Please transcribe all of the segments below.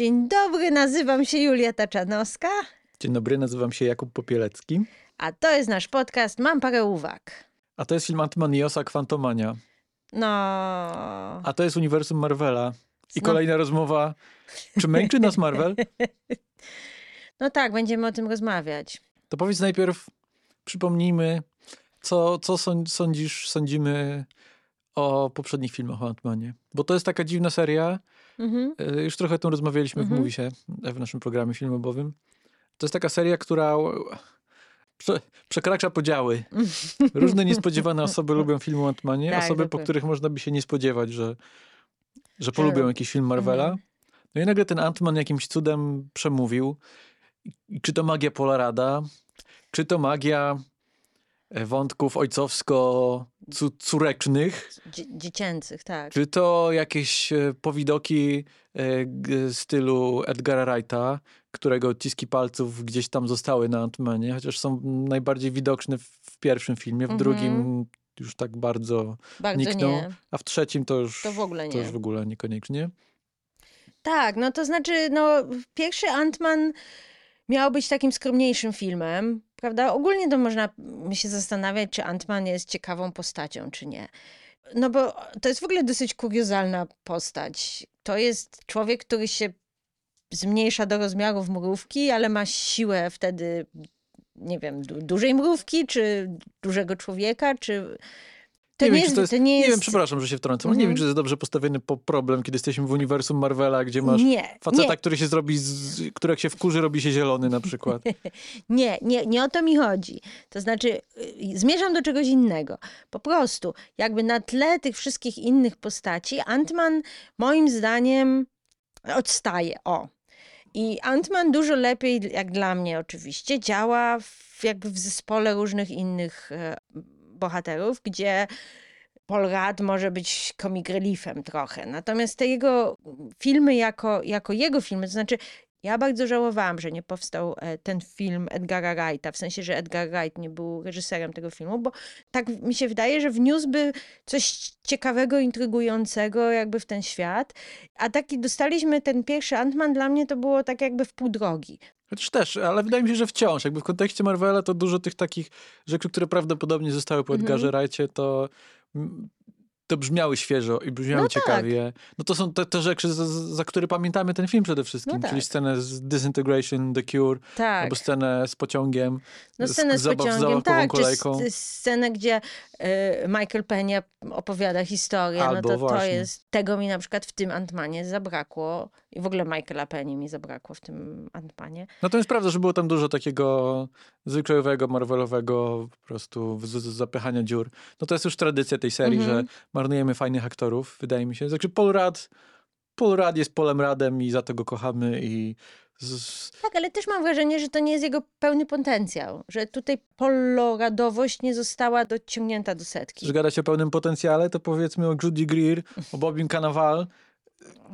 Dzień dobry, nazywam się Julia Taczanowska, Dzień dobry, nazywam się Jakub Popielecki. a to jest nasz podcast Mam parę uwag. A to jest film Antmaniosa Quantumania. No, A to jest uniwersum Marvela. I No. kolejna rozmowa. Czy męczy nas Marvel? no tak, będziemy o tym rozmawiać. To powiedz najpierw, przypomnijmy, co, co sąd- sądzisz, sądzimy o poprzednich filmach o Antmanie. Bo to jest taka dziwna seria. Mhm. y, Już trochę o tym rozmawialiśmy Mhm. w Mówi się, w naszym programie filmowym. To jest taka seria, która prze, przekracza podziały. Różne niespodziewane osoby lubią film o Antmanie, Tak, osoby, po których można by się nie spodziewać, że, że polubią jakiś film Marvela. Mhm. No i nagle ten Antman jakimś cudem przemówił. Czy to magia Polarada, czy to magia e, wątków ojcowsko-córecznych, Dzie- dziecięcych, tak. czy to jakieś e, powidoki e, stylu Edgara Wrighta, którego odciski palców gdzieś tam zostały na Antmanie, chociaż są najbardziej widoczne w, pierwszym filmie, w Mhm. drugim już tak bardzo, Bardzo niknął. nie. a w trzecim to już, To w ogóle to nie. już w ogóle niekoniecznie. Tak, no to znaczy, no pierwszy Ant-Man miał być takim skromniejszym filmem, prawda? Ogólnie to można się zastanawiać, czy Ant-Man jest ciekawą postacią, czy nie. No bo to jest w ogóle dosyć kuriozalna postać. To jest człowiek, który się zmniejsza do rozmiarów mrówki, ale ma siłę wtedy, nie wiem, du- dużej mrówki, czy dużego człowieka, czy... To nie, wiem, jest, czy to jest, to nie nie jest... wiem, przepraszam, że się wtrącam. ale Nie Mhm. wiem, czy to jest dobrze postawiony po problem, kiedy jesteśmy w uniwersum Marvela, gdzie masz nie, faceta, nie. który się zrobi, z, który jak się wkurzy, robi się zielony na przykład. Nie, nie, nie o to mi chodzi. To znaczy, y, zmierzam do czegoś innego. Po prostu, jakby na tle tych wszystkich innych postaci, Ant-Man moim zdaniem odstaje. O. I Ant-Man dużo lepiej, jak dla mnie oczywiście, działa w, jakby w zespole różnych innych e, bohaterów, gdzie Paul Rudd może być comic reliefem trochę. Natomiast te jego filmy jako, jako jego filmy, to znaczy ja bardzo żałowałam, że nie powstał e, ten film Edgara Wrighta, w sensie, że Edgar Wright nie był reżyserem tego filmu, bo tak mi się wydaje, że wniósłby coś ciekawego, intrygującego jakby w ten świat, a taki dostaliśmy ten pierwszy Ant-Man, dla mnie to było tak jakby w pół drogi. Chociaż też, ale wydaje mi się, że wciąż, jakby w kontekście Marvela, to dużo tych takich rzeczy, które prawdopodobnie zostały po. Edgarze Wrightie, to mm, to brzmiały świeżo i brzmiały No tak. ciekawie. No to są te, te rzeczy, za, za które pamiętamy ten film przede wszystkim, No czyli tak. scenę z Disintegration, The Cure, Tak. albo scenę z pociągiem, No scenę z zabaw- pociągiem, tak, czy kolejką. s- scenę, gdzie y, Michael Peña opowiada historię, Albo no to to jest, tego mi na przykład w tym Antmanie zabrakło i w ogóle Michaela Peña mi zabrakło w tym Antmanie. Natomiast prawda, że było tam dużo takiego zwyczajowego, marvelowego po prostu z, z zapychania dziur. No to jest już tradycja tej serii, Mhm. że marnujemy fajnych aktorów, wydaje mi się. Znaczy Paul Rudd, Paul Rudd jest Polem Radem i za to go kochamy i z, Tak, ale też mam wrażenie, że to nie jest jego pełny potencjał, że tutaj poloradowość nie została dociągnięta do setki. że gadać o pełnym potencjale, to powiedzmy o Judy Greer, o Bobim Cannavale,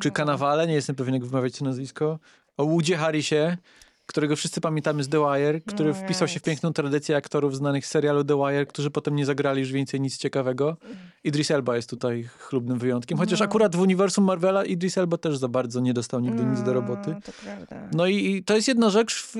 czy Cannavale, nie jestem pewien jak wymawiać to nazwisko, o Woodzie Harrisie, którego wszyscy pamiętamy z The Wire, który No wpisał się w piękną tradycję aktorów znanych z serialu The Wire, którzy potem nie zagrali już więcej nic ciekawego. Idris Elba jest tutaj chlubnym wyjątkiem, chociaż No. akurat w uniwersum Marvela Idris Elba też za bardzo nie dostał nigdy nic do roboty. No, to prawda. No i, i to jest jedna rzecz, w,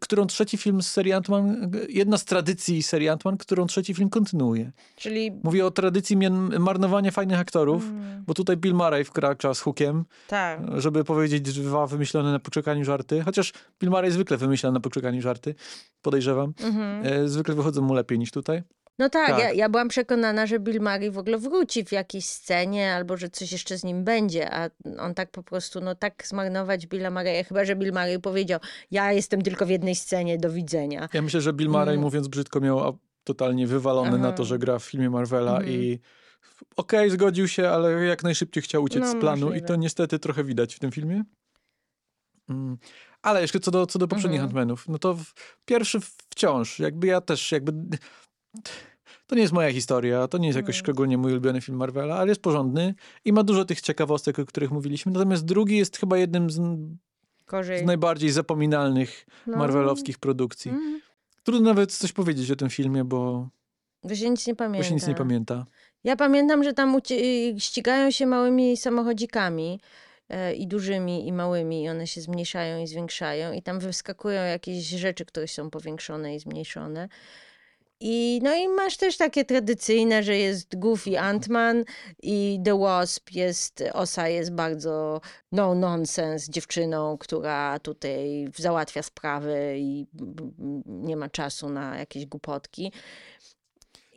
którą trzeci film z serii Ant-Man, jedna z tradycji serii Ant-Man, którą trzeci film kontynuuje. Czyli Mówię o tradycji marnowania fajnych aktorów, Mm, bo tutaj Bill Murray wkracza z hookiem, tak. żeby powiedzieć dwa wymyślone na poczekaniu żarty, chociaż Bill Murray zwykle wymyśla na poczekaniu żarty, podejrzewam. Mhm. E, zwykle wychodzą mu lepiej niż tutaj. No tak, Tak. Ja, ja byłam przekonana, że Bill Murray w ogóle wróci w jakiejś scenie, albo że coś jeszcze z nim będzie, a on tak po prostu, no tak zmarnować Billa Murraya, chyba że Bill Murray powiedział, ja jestem tylko w jednej scenie, do widzenia. Ja myślę, że Bill Murray, Mm. mówiąc brzydko, miał totalnie wywalone na Aha. to, że gra w filmie Marvela Mhm. i okej, zgodził się, ale jak najszybciej chciał uciec No, z planu i możliwe. to niestety trochę widać w tym filmie. Mm. Ale jeszcze co do, co do poprzednich Mhm. Ant-Manów, no to w, pierwszy wciąż, jakby ja też, jakby to nie jest moja historia, to nie jest jakoś Mhm. szczególnie mój ulubiony film Marvela, ale jest porządny i ma dużo tych ciekawostek, o których mówiliśmy, natomiast drugi jest chyba jednym z, z najbardziej zapominalnych No. marvelowskich produkcji. Mm, Trudno nawet coś powiedzieć o tym filmie, bo, Bo się nic nie bo pamięta. się nic nie pamięta. Ja pamiętam, że tam ścigają się małymi samochodzikami i dużymi, i małymi, i one się zmniejszają i zwiększają, i tam wyskakują jakieś rzeczy, które są powiększone i zmniejszone. I, no i masz też takie tradycyjne, że jest Goofy Ant-Man i The Wasp jest, Osa jest bardzo no nonsense dziewczyną, która tutaj załatwia sprawy i nie ma czasu na jakieś głupotki.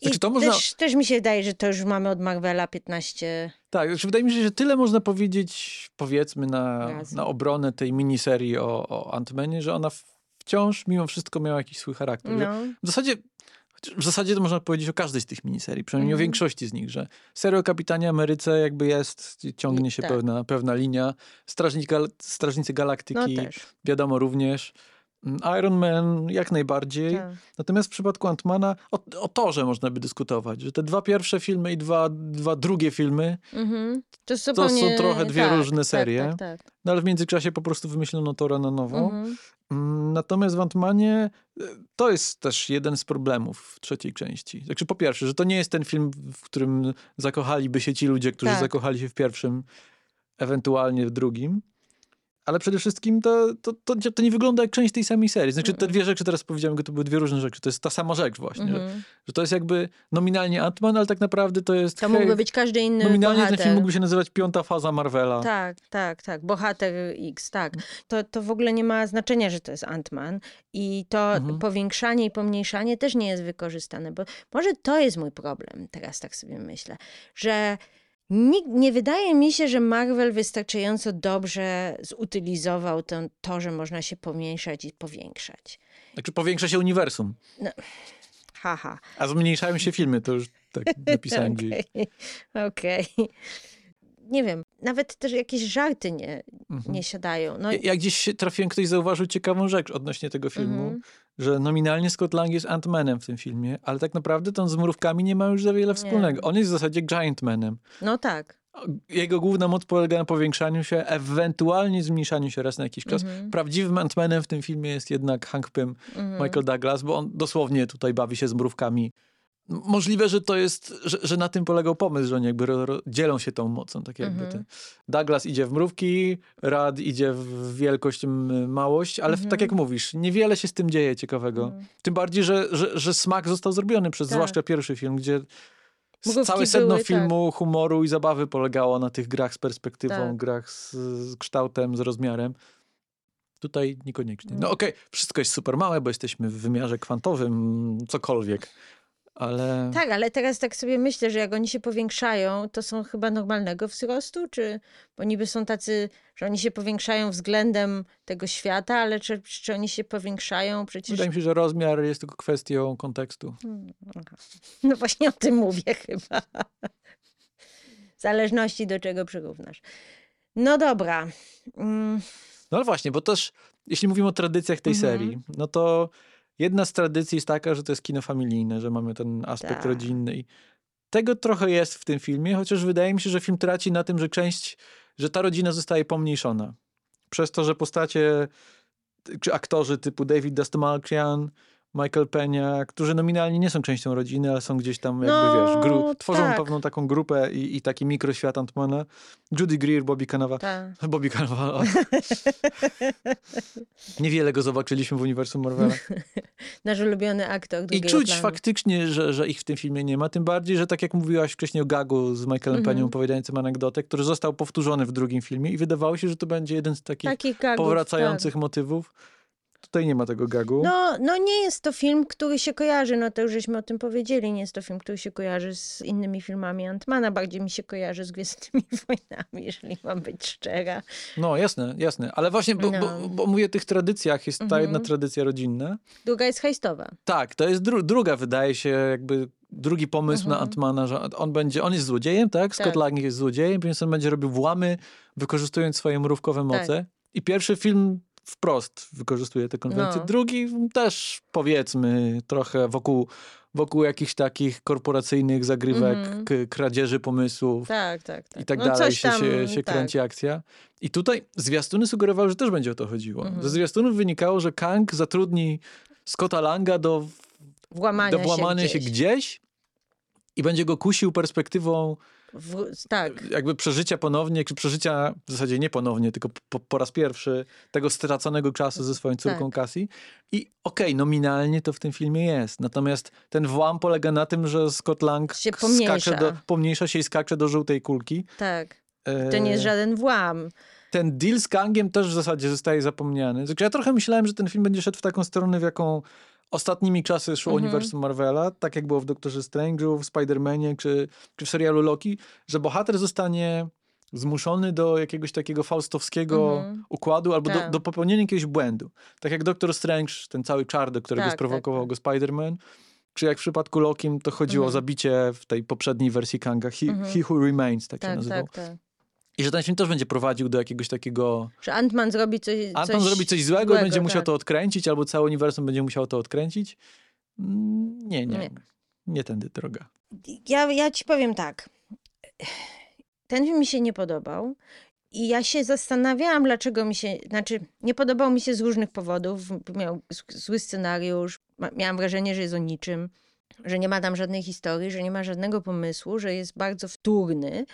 I Znaczy, to można- też, też mi się wydaje, że to już mamy od Marvela 15 Tak, znaczy wydaje mi się, że tyle można powiedzieć, powiedzmy, na, Razy. na obronę tej miniserii o, o Ant-Manie, że ona wciąż mimo wszystko miała jakiś swój charakter. No. W zasadzie, w zasadzie to można powiedzieć o każdej z tych miniserii, przynajmniej o Mhm. większości z nich, że seria o Kapitanie Ameryce jakby jest, ciągnie się tak. pewna, pewna linia. Strażnik Gal- Strażnicy no Galaktyki, też. wiadomo również. Iron Man jak najbardziej. Tak. Natomiast w przypadku Antmana o, o torze można by dyskutować, że te dwa pierwsze filmy i dwa, dwa drugie filmy, Mhm. To, są zupełnie, trochę dwie tak, różne tak, serie. Tak, tak, no ale w międzyczasie po prostu wymyślono Tora na nowo. Mhm. Mm, Natomiast w Antmanie e, to jest też jeden z problemów trzeciej części. Znaczy po pierwsze, że to nie jest ten film, w którym zakochaliby się ci ludzie, którzy Tak. zakochali się w pierwszym, ewentualnie w drugim. Ale przede wszystkim to, to, to, to nie wygląda jak część tej samej serii. Znaczy te dwie rzeczy teraz powiedziałem, to były dwie różne rzeczy. To jest ta sama rzecz właśnie. Że, Mhm. że to jest jakby nominalnie Ant-Man, ale tak naprawdę to jest... To hej, mógłby być każdy inny Nominalnie bohater. ten film mógłby się nazywać Piąta Faza Marvela. Tak, tak, tak. Bohater X, tak. Mm. To, to w ogóle nie ma znaczenia, że to jest Ant-Man. I to Mhm. powiększanie i pomniejszanie też nie jest wykorzystane, bo może to jest mój problem, teraz tak sobie myślę, że nikt, nie wydaje mi się, że Marvel wystarczająco dobrze zutylizował to, to, że można się pomniejszać i powiększać. Znaczy powiększa się uniwersum. Haha. A zmniejszają się filmy, to już tak napisałem gdzieś. Okej, okej. Nie wiem, nawet też jakieś żarty nie, Mhm. nie siadają. No, Ja- Jak gdzieś trafiłem, ktoś zauważył ciekawą rzecz odnośnie tego filmu, Mhm. Że nominalnie Scott Lang jest Ant-Manem w tym filmie, ale tak naprawdę to on z mrówkami nie ma już za wiele wspólnego. On jest w zasadzie Giant-Manem. no tak. Jego główna moc polega na powiększaniu się, ewentualnie zmniejszaniu się raz na jakiś czas. Mhm. Prawdziwym Ant-Manem w tym filmie jest jednak Hank Pym, Mhm. Michael Douglas, bo on dosłownie tutaj bawi się z mrówkami. Możliwe, że to jest, że, że na tym polegał pomysł, że oni jakby ro, ro, dzielą się tą mocą, tak jakby. Mhm. Te. Douglas idzie w mrówki, Rad idzie w wielkość, małość, ale Mhm. tak jak mówisz, niewiele się z tym dzieje ciekawego. Mhm. Tym bardziej, że, że, że smak został zrobiony przez Tak. zwłaszcza pierwszy film, gdzie Mrówki całe sedno były, tak. filmu, humoru i zabawy polegało na tych grach z perspektywą, Tak. grach z, z kształtem, z rozmiarem. Tutaj niekoniecznie. No Nie. okej, wszystko jest super małe, bo jesteśmy w wymiarze kwantowym, cokolwiek. Ale Tak, ale teraz tak sobie myślę, że jak oni się powiększają, to są chyba normalnego wzrostu, czy bo niby są tacy, że oni się powiększają względem tego świata, ale czy, czy oni się powiększają przecież. wydaje mi się, że rozmiar jest tylko kwestią kontekstu. Hmm. No właśnie o tym mówię chyba. W zależności do czego przyrównasz. No dobra. Mm, No ale właśnie, bo też jeśli mówimy o tradycjach tej Mhm. serii, no to jedna z tradycji jest taka, że to jest kino familijne, że mamy ten aspekt Tak. rodzinny. I tego trochę jest w tym filmie, chociaż wydaje mi się, że film traci na tym, że część, że ta rodzina zostaje pomniejszona. Przez to, że postacie czy aktorzy typu David Dastmalchian, Michael Penia, którzy nominalnie nie są częścią rodziny, ale są gdzieś tam, jakby No, wiesz, gru- tworzą tak. pewną taką grupę i, i taki mikroświat Antmana. Judy Greer, Bobby Cannava. ta. Bobby Cannavale. Niewiele go zobaczyliśmy w uniwersum Marvela. Nasz ulubiony aktor I czuć planu. faktycznie, że, że ich w tym filmie nie ma. Tym bardziej, że tak jak mówiłaś wcześniej o gagu z Michaelem Mhm. Peniem opowiadającym anegdotę, który został powtórzony w drugim filmie i wydawało się, że to będzie jeden z takich Takich gagów, powracających tak. motywów. Tutaj nie ma tego gagu. No, no nie jest to film, który się kojarzy, no to już żeśmy o tym powiedzieli, nie jest to film, który się kojarzy z innymi filmami Antmana, bardziej mi się kojarzy z Gwiezdnymi Wojnami, jeżeli mam być szczera. No jasne, jasne. Ale właśnie, bo, No. bo, bo mówię o tych tradycjach, jest ta Mhm. jedna tradycja rodzinna. Druga jest hejstowa. Tak, to jest dru- druga, wydaje się, jakby drugi pomysł na Mhm. Antmana, że on będzie, on jest złodziejem, tak? Scott Tak. Lang jest złodziejem, więc on będzie robił włamy, wykorzystując swoje mrówkowe Tak. moce. I pierwszy film wprost wykorzystuje te konwencje. No. Drugi też, powiedzmy, trochę wokół, wokół jakichś takich korporacyjnych zagrywek, Mhm. k- kradzieży pomysłów Tak, tak, tak. i tak no dalej się, tam, się, się tak. kręci akcja. I tutaj zwiastuny sugerowały, że też będzie o to chodziło. Mhm. Ze zwiastunów wynikało, że Kang zatrudni Scotta Langa do Włamania do włamania się się gdzieś. gdzieś i będzie go kusił perspektywą W, tak. jakby przeżycia ponownie, czy przeżycia w zasadzie nie ponownie, tylko po, po raz pierwszy tego straconego czasu ze swoją córką Tak. Cassie. I okej, nominalnie to w tym filmie jest. Natomiast ten włam polega na tym, że Scott Lang Się skacze pomniejsza. do, pomniejsza się i skacze do żółtej kulki. Tak. To nie jest E, żaden włam. ten deal z Kangiem też w zasadzie zostaje zapomniany. Znaczy, ja trochę myślałem, że ten film będzie szedł w taką stronę, w jaką ostatnimi czasy szło Mhm. uniwersum Marvela, tak jak było w Doktorze Strange'u, w Spider-Manie czy, czy w serialu Loki, że bohater zostanie zmuszony do jakiegoś takiego faustowskiego Mhm. układu albo do, Tak. do popełnienia jakiegoś błędu. Tak jak Doktor Strange, ten cały czar, do którego Tak, sprowokował tak, go Spider-Man, czy jak w przypadku Lokim, to chodziło o Mhm. zabicie w tej poprzedniej wersji Kanga, He, Mhm. He Who Remains, tak, się Tak, nazywał. I że ten film też będzie prowadził do jakiegoś takiego Że Ant-Man zrobi coś, coś zrobi coś złego, będzie musiał tak. to odkręcić, albo całe uniwersum będzie musiało to odkręcić. Mm, Nie, nie. Nie. Nie, tędy droga. Ja, ja ci powiem tak. Ten film mi się nie podobał. I ja się zastanawiałam, dlaczego mi się. Znaczy, nie podobał mi się z różnych powodów. Miał zły scenariusz. Miałam wrażenie, że jest o niczym, że nie ma tam żadnej historii, że nie ma żadnego pomysłu, że jest bardzo wtórny.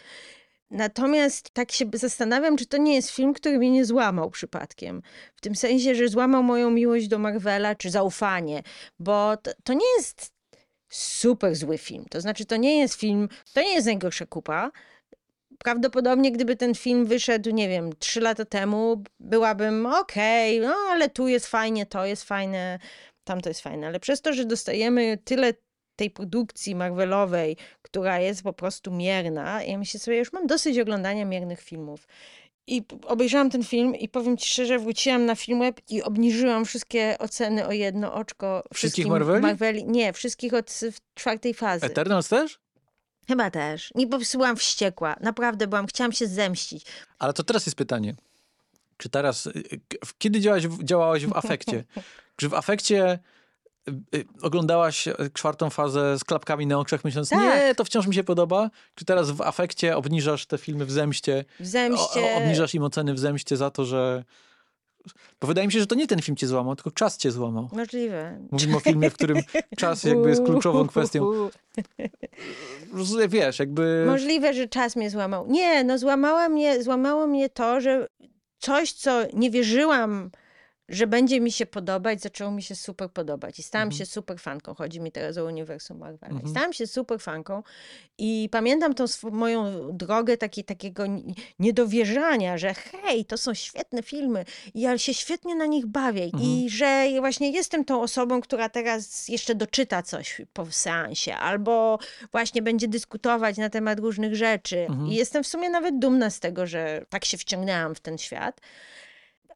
Natomiast tak się zastanawiam, czy to nie jest film, który mnie nie złamał przypadkiem. W tym sensie, że złamał moją miłość do Marvela, czy zaufanie. Bo to, to nie jest super zły film. To znaczy, to nie jest film, to nie jest najgorsza kupa. Prawdopodobnie, gdyby ten film wyszedł, nie wiem, trzy lata temu, byłabym okej, no ale tu jest fajnie, to jest fajne, tam to jest fajne. Ale przez to, że dostajemy tyle tej produkcji Marvelowej, która jest po prostu mierna, ja myślę sobie, już mam dosyć oglądania miernych filmów. I obejrzałam ten film i powiem ci szczerze, wróciłam na Filmweb i obniżyłam wszystkie oceny o jedno oczko. Wszystkich wszystkim Marveli? Nie, wszystkich od czwartej fazy. Eternals też? Chyba też. Nie, po prostu byłam wściekła. Naprawdę byłam, chciałam się zemścić. Ale to teraz jest pytanie. Czy teraz, y, kiedy działałaś, w- działałaś w afekcie? Czy w afekcie oglądałaś y, czwartą fazę z klapkami na oczach, myśląc, Tak. nie, to wciąż mi się podoba? Czy teraz w afekcie obniżasz te filmy w zemście? W zemście. O, obniżasz im oceny w zemście za to, że... Bo wydaje mi się, że to nie ten film cię złamał, tylko czas cię złamał. Możliwe. Mówimy o filmie, w którym czas jakby jest kluczową kwestią. Wiesz, jakby... Możliwe, że czas mnie złamał. Nie, no złamała mnie, złamało mnie to, że coś, co nie wierzyłam, że będzie mi się podobać, zaczęło mi się super podobać. I stałam Mhm. się super fanką. Chodzi mi teraz o uniwersum Marvela. Mhm. I stałam się super fanką i pamiętam tą moją drogę taki, takiego niedowierzania, że hej, to są świetne filmy i ja się świetnie na nich bawię Mhm. i że właśnie jestem tą osobą, która teraz jeszcze doczyta coś po seansie albo właśnie będzie dyskutować na temat różnych rzeczy. Mhm. I jestem w sumie nawet dumna z tego, że tak się wciągnęłam w ten świat.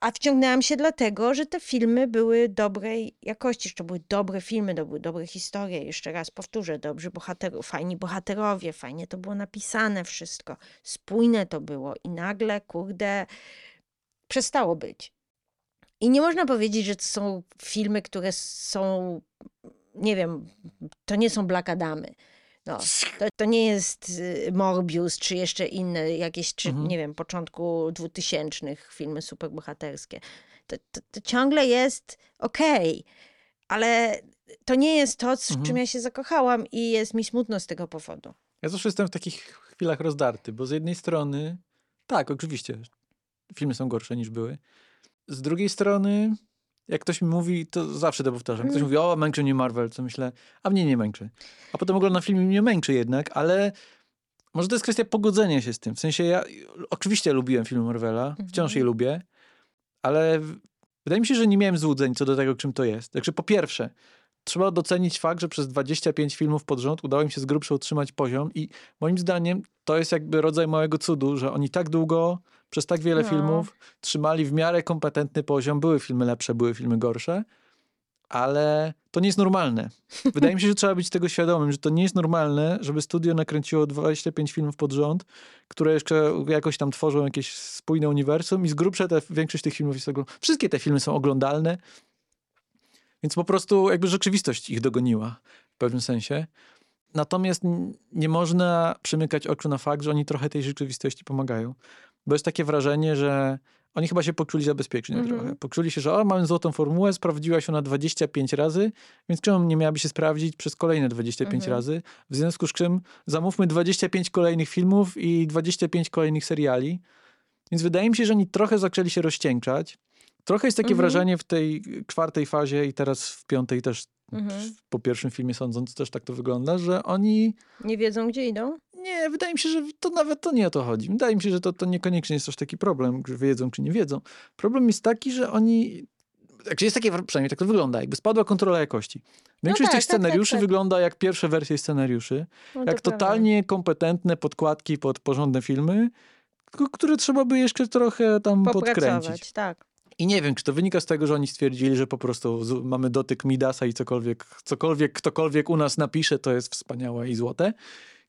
A wciągnęłam się dlatego, że te filmy były dobrej jakości, to były dobre filmy, to były dobre historie. Jeszcze raz powtórzę, dobrzy bohaterowie, fajni bohaterowie, fajnie to było napisane wszystko, spójne to było i nagle, kurde, przestało być. I nie można powiedzieć, że to są filmy, które są, nie wiem, to nie są Black Adamy. No, to, to nie jest y, Morbius, czy jeszcze inne jakieś, czy Mhm. nie wiem, początku dwutysięcznych filmy superbohaterskie. To, to, to ciągle jest okej, ale to nie jest to, z Mhm. czym ja się zakochałam i jest mi smutno z tego powodu. Ja zawsze jestem w takich chwilach rozdarty, bo z jednej strony, tak, oczywiście, filmy są gorsze niż były. Z drugiej strony, jak ktoś mi mówi, to zawsze to powtarzam. Ktoś Mm. mówi, o, męczy mnie Marvel, co myślę, a mnie nie męczy. A potem oglądam film i mnie męczy jednak, ale może to jest kwestia pogodzenia się z tym. W sensie ja oczywiście lubiłem filmy Marvela, wciąż je Mhm. lubię, ale wydaje mi się, że nie miałem złudzeń co do tego, czym to jest. Także po pierwsze, trzeba docenić fakt, że przez 25 filmów pod rząd udało im się z grubsza utrzymać poziom i moim zdaniem to jest jakby rodzaj małego cudu, że oni tak długo, przez tak wiele No. filmów trzymali w miarę kompetentny poziom. Były filmy lepsze, były filmy gorsze, ale to nie jest normalne. Wydaje mi się, że trzeba być tego świadomym, że to nie jest normalne, żeby studio nakręciło 25 filmów pod rząd, które jeszcze jakoś tam tworzą jakieś spójne uniwersum i z grubsza te, większość tych filmów jest oglądalna. Wszystkie te filmy są oglądalne, więc po prostu jakby rzeczywistość ich dogoniła w pewnym sensie. Natomiast nie można przymykać oczu na fakt, że oni trochę tej rzeczywistości pomagają. Bo jest takie wrażenie, że oni chyba się poczuli zabezpieczeni Mhm. trochę. Poczuli się, że o, mamy złotą formułę, sprawdziła się ona 25 razy, więc czemu nie miałaby się sprawdzić przez kolejne 25 Mhm. razy? W związku z czym zamówmy 25 kolejnych filmów i 25 kolejnych seriali. Więc wydaje mi się, że oni trochę zaczęli się rozcieńczać. Trochę jest takie Mhm. wrażenie w tej czwartej fazie i teraz w piątej też, Mhm. po pierwszym filmie sądząc, też tak to wygląda, że oni Nie wiedzą, gdzie idą? Nie, wydaje mi się, że to nawet to nie o to chodzi. Wydaje mi się, że to, to niekoniecznie jest też taki problem, że wiedzą czy nie wiedzą. Problem jest taki, że oni. Znaczy jest takie, przynajmniej tak to wygląda, jakby spadła kontrola jakości. Większość tak, tych tak, tak, scenariuszy tak. wygląda jak pierwsze wersje scenariuszy, No to jak prawda. totalnie kompetentne podkładki pod porządne filmy, które trzeba by jeszcze trochę tam podkręcić. Tak. I nie wiem, czy to wynika z tego, że oni stwierdzili, że po prostu mamy dotyk Midasa i cokolwiek, cokolwiek ktokolwiek u nas napisze, to jest wspaniałe i złote.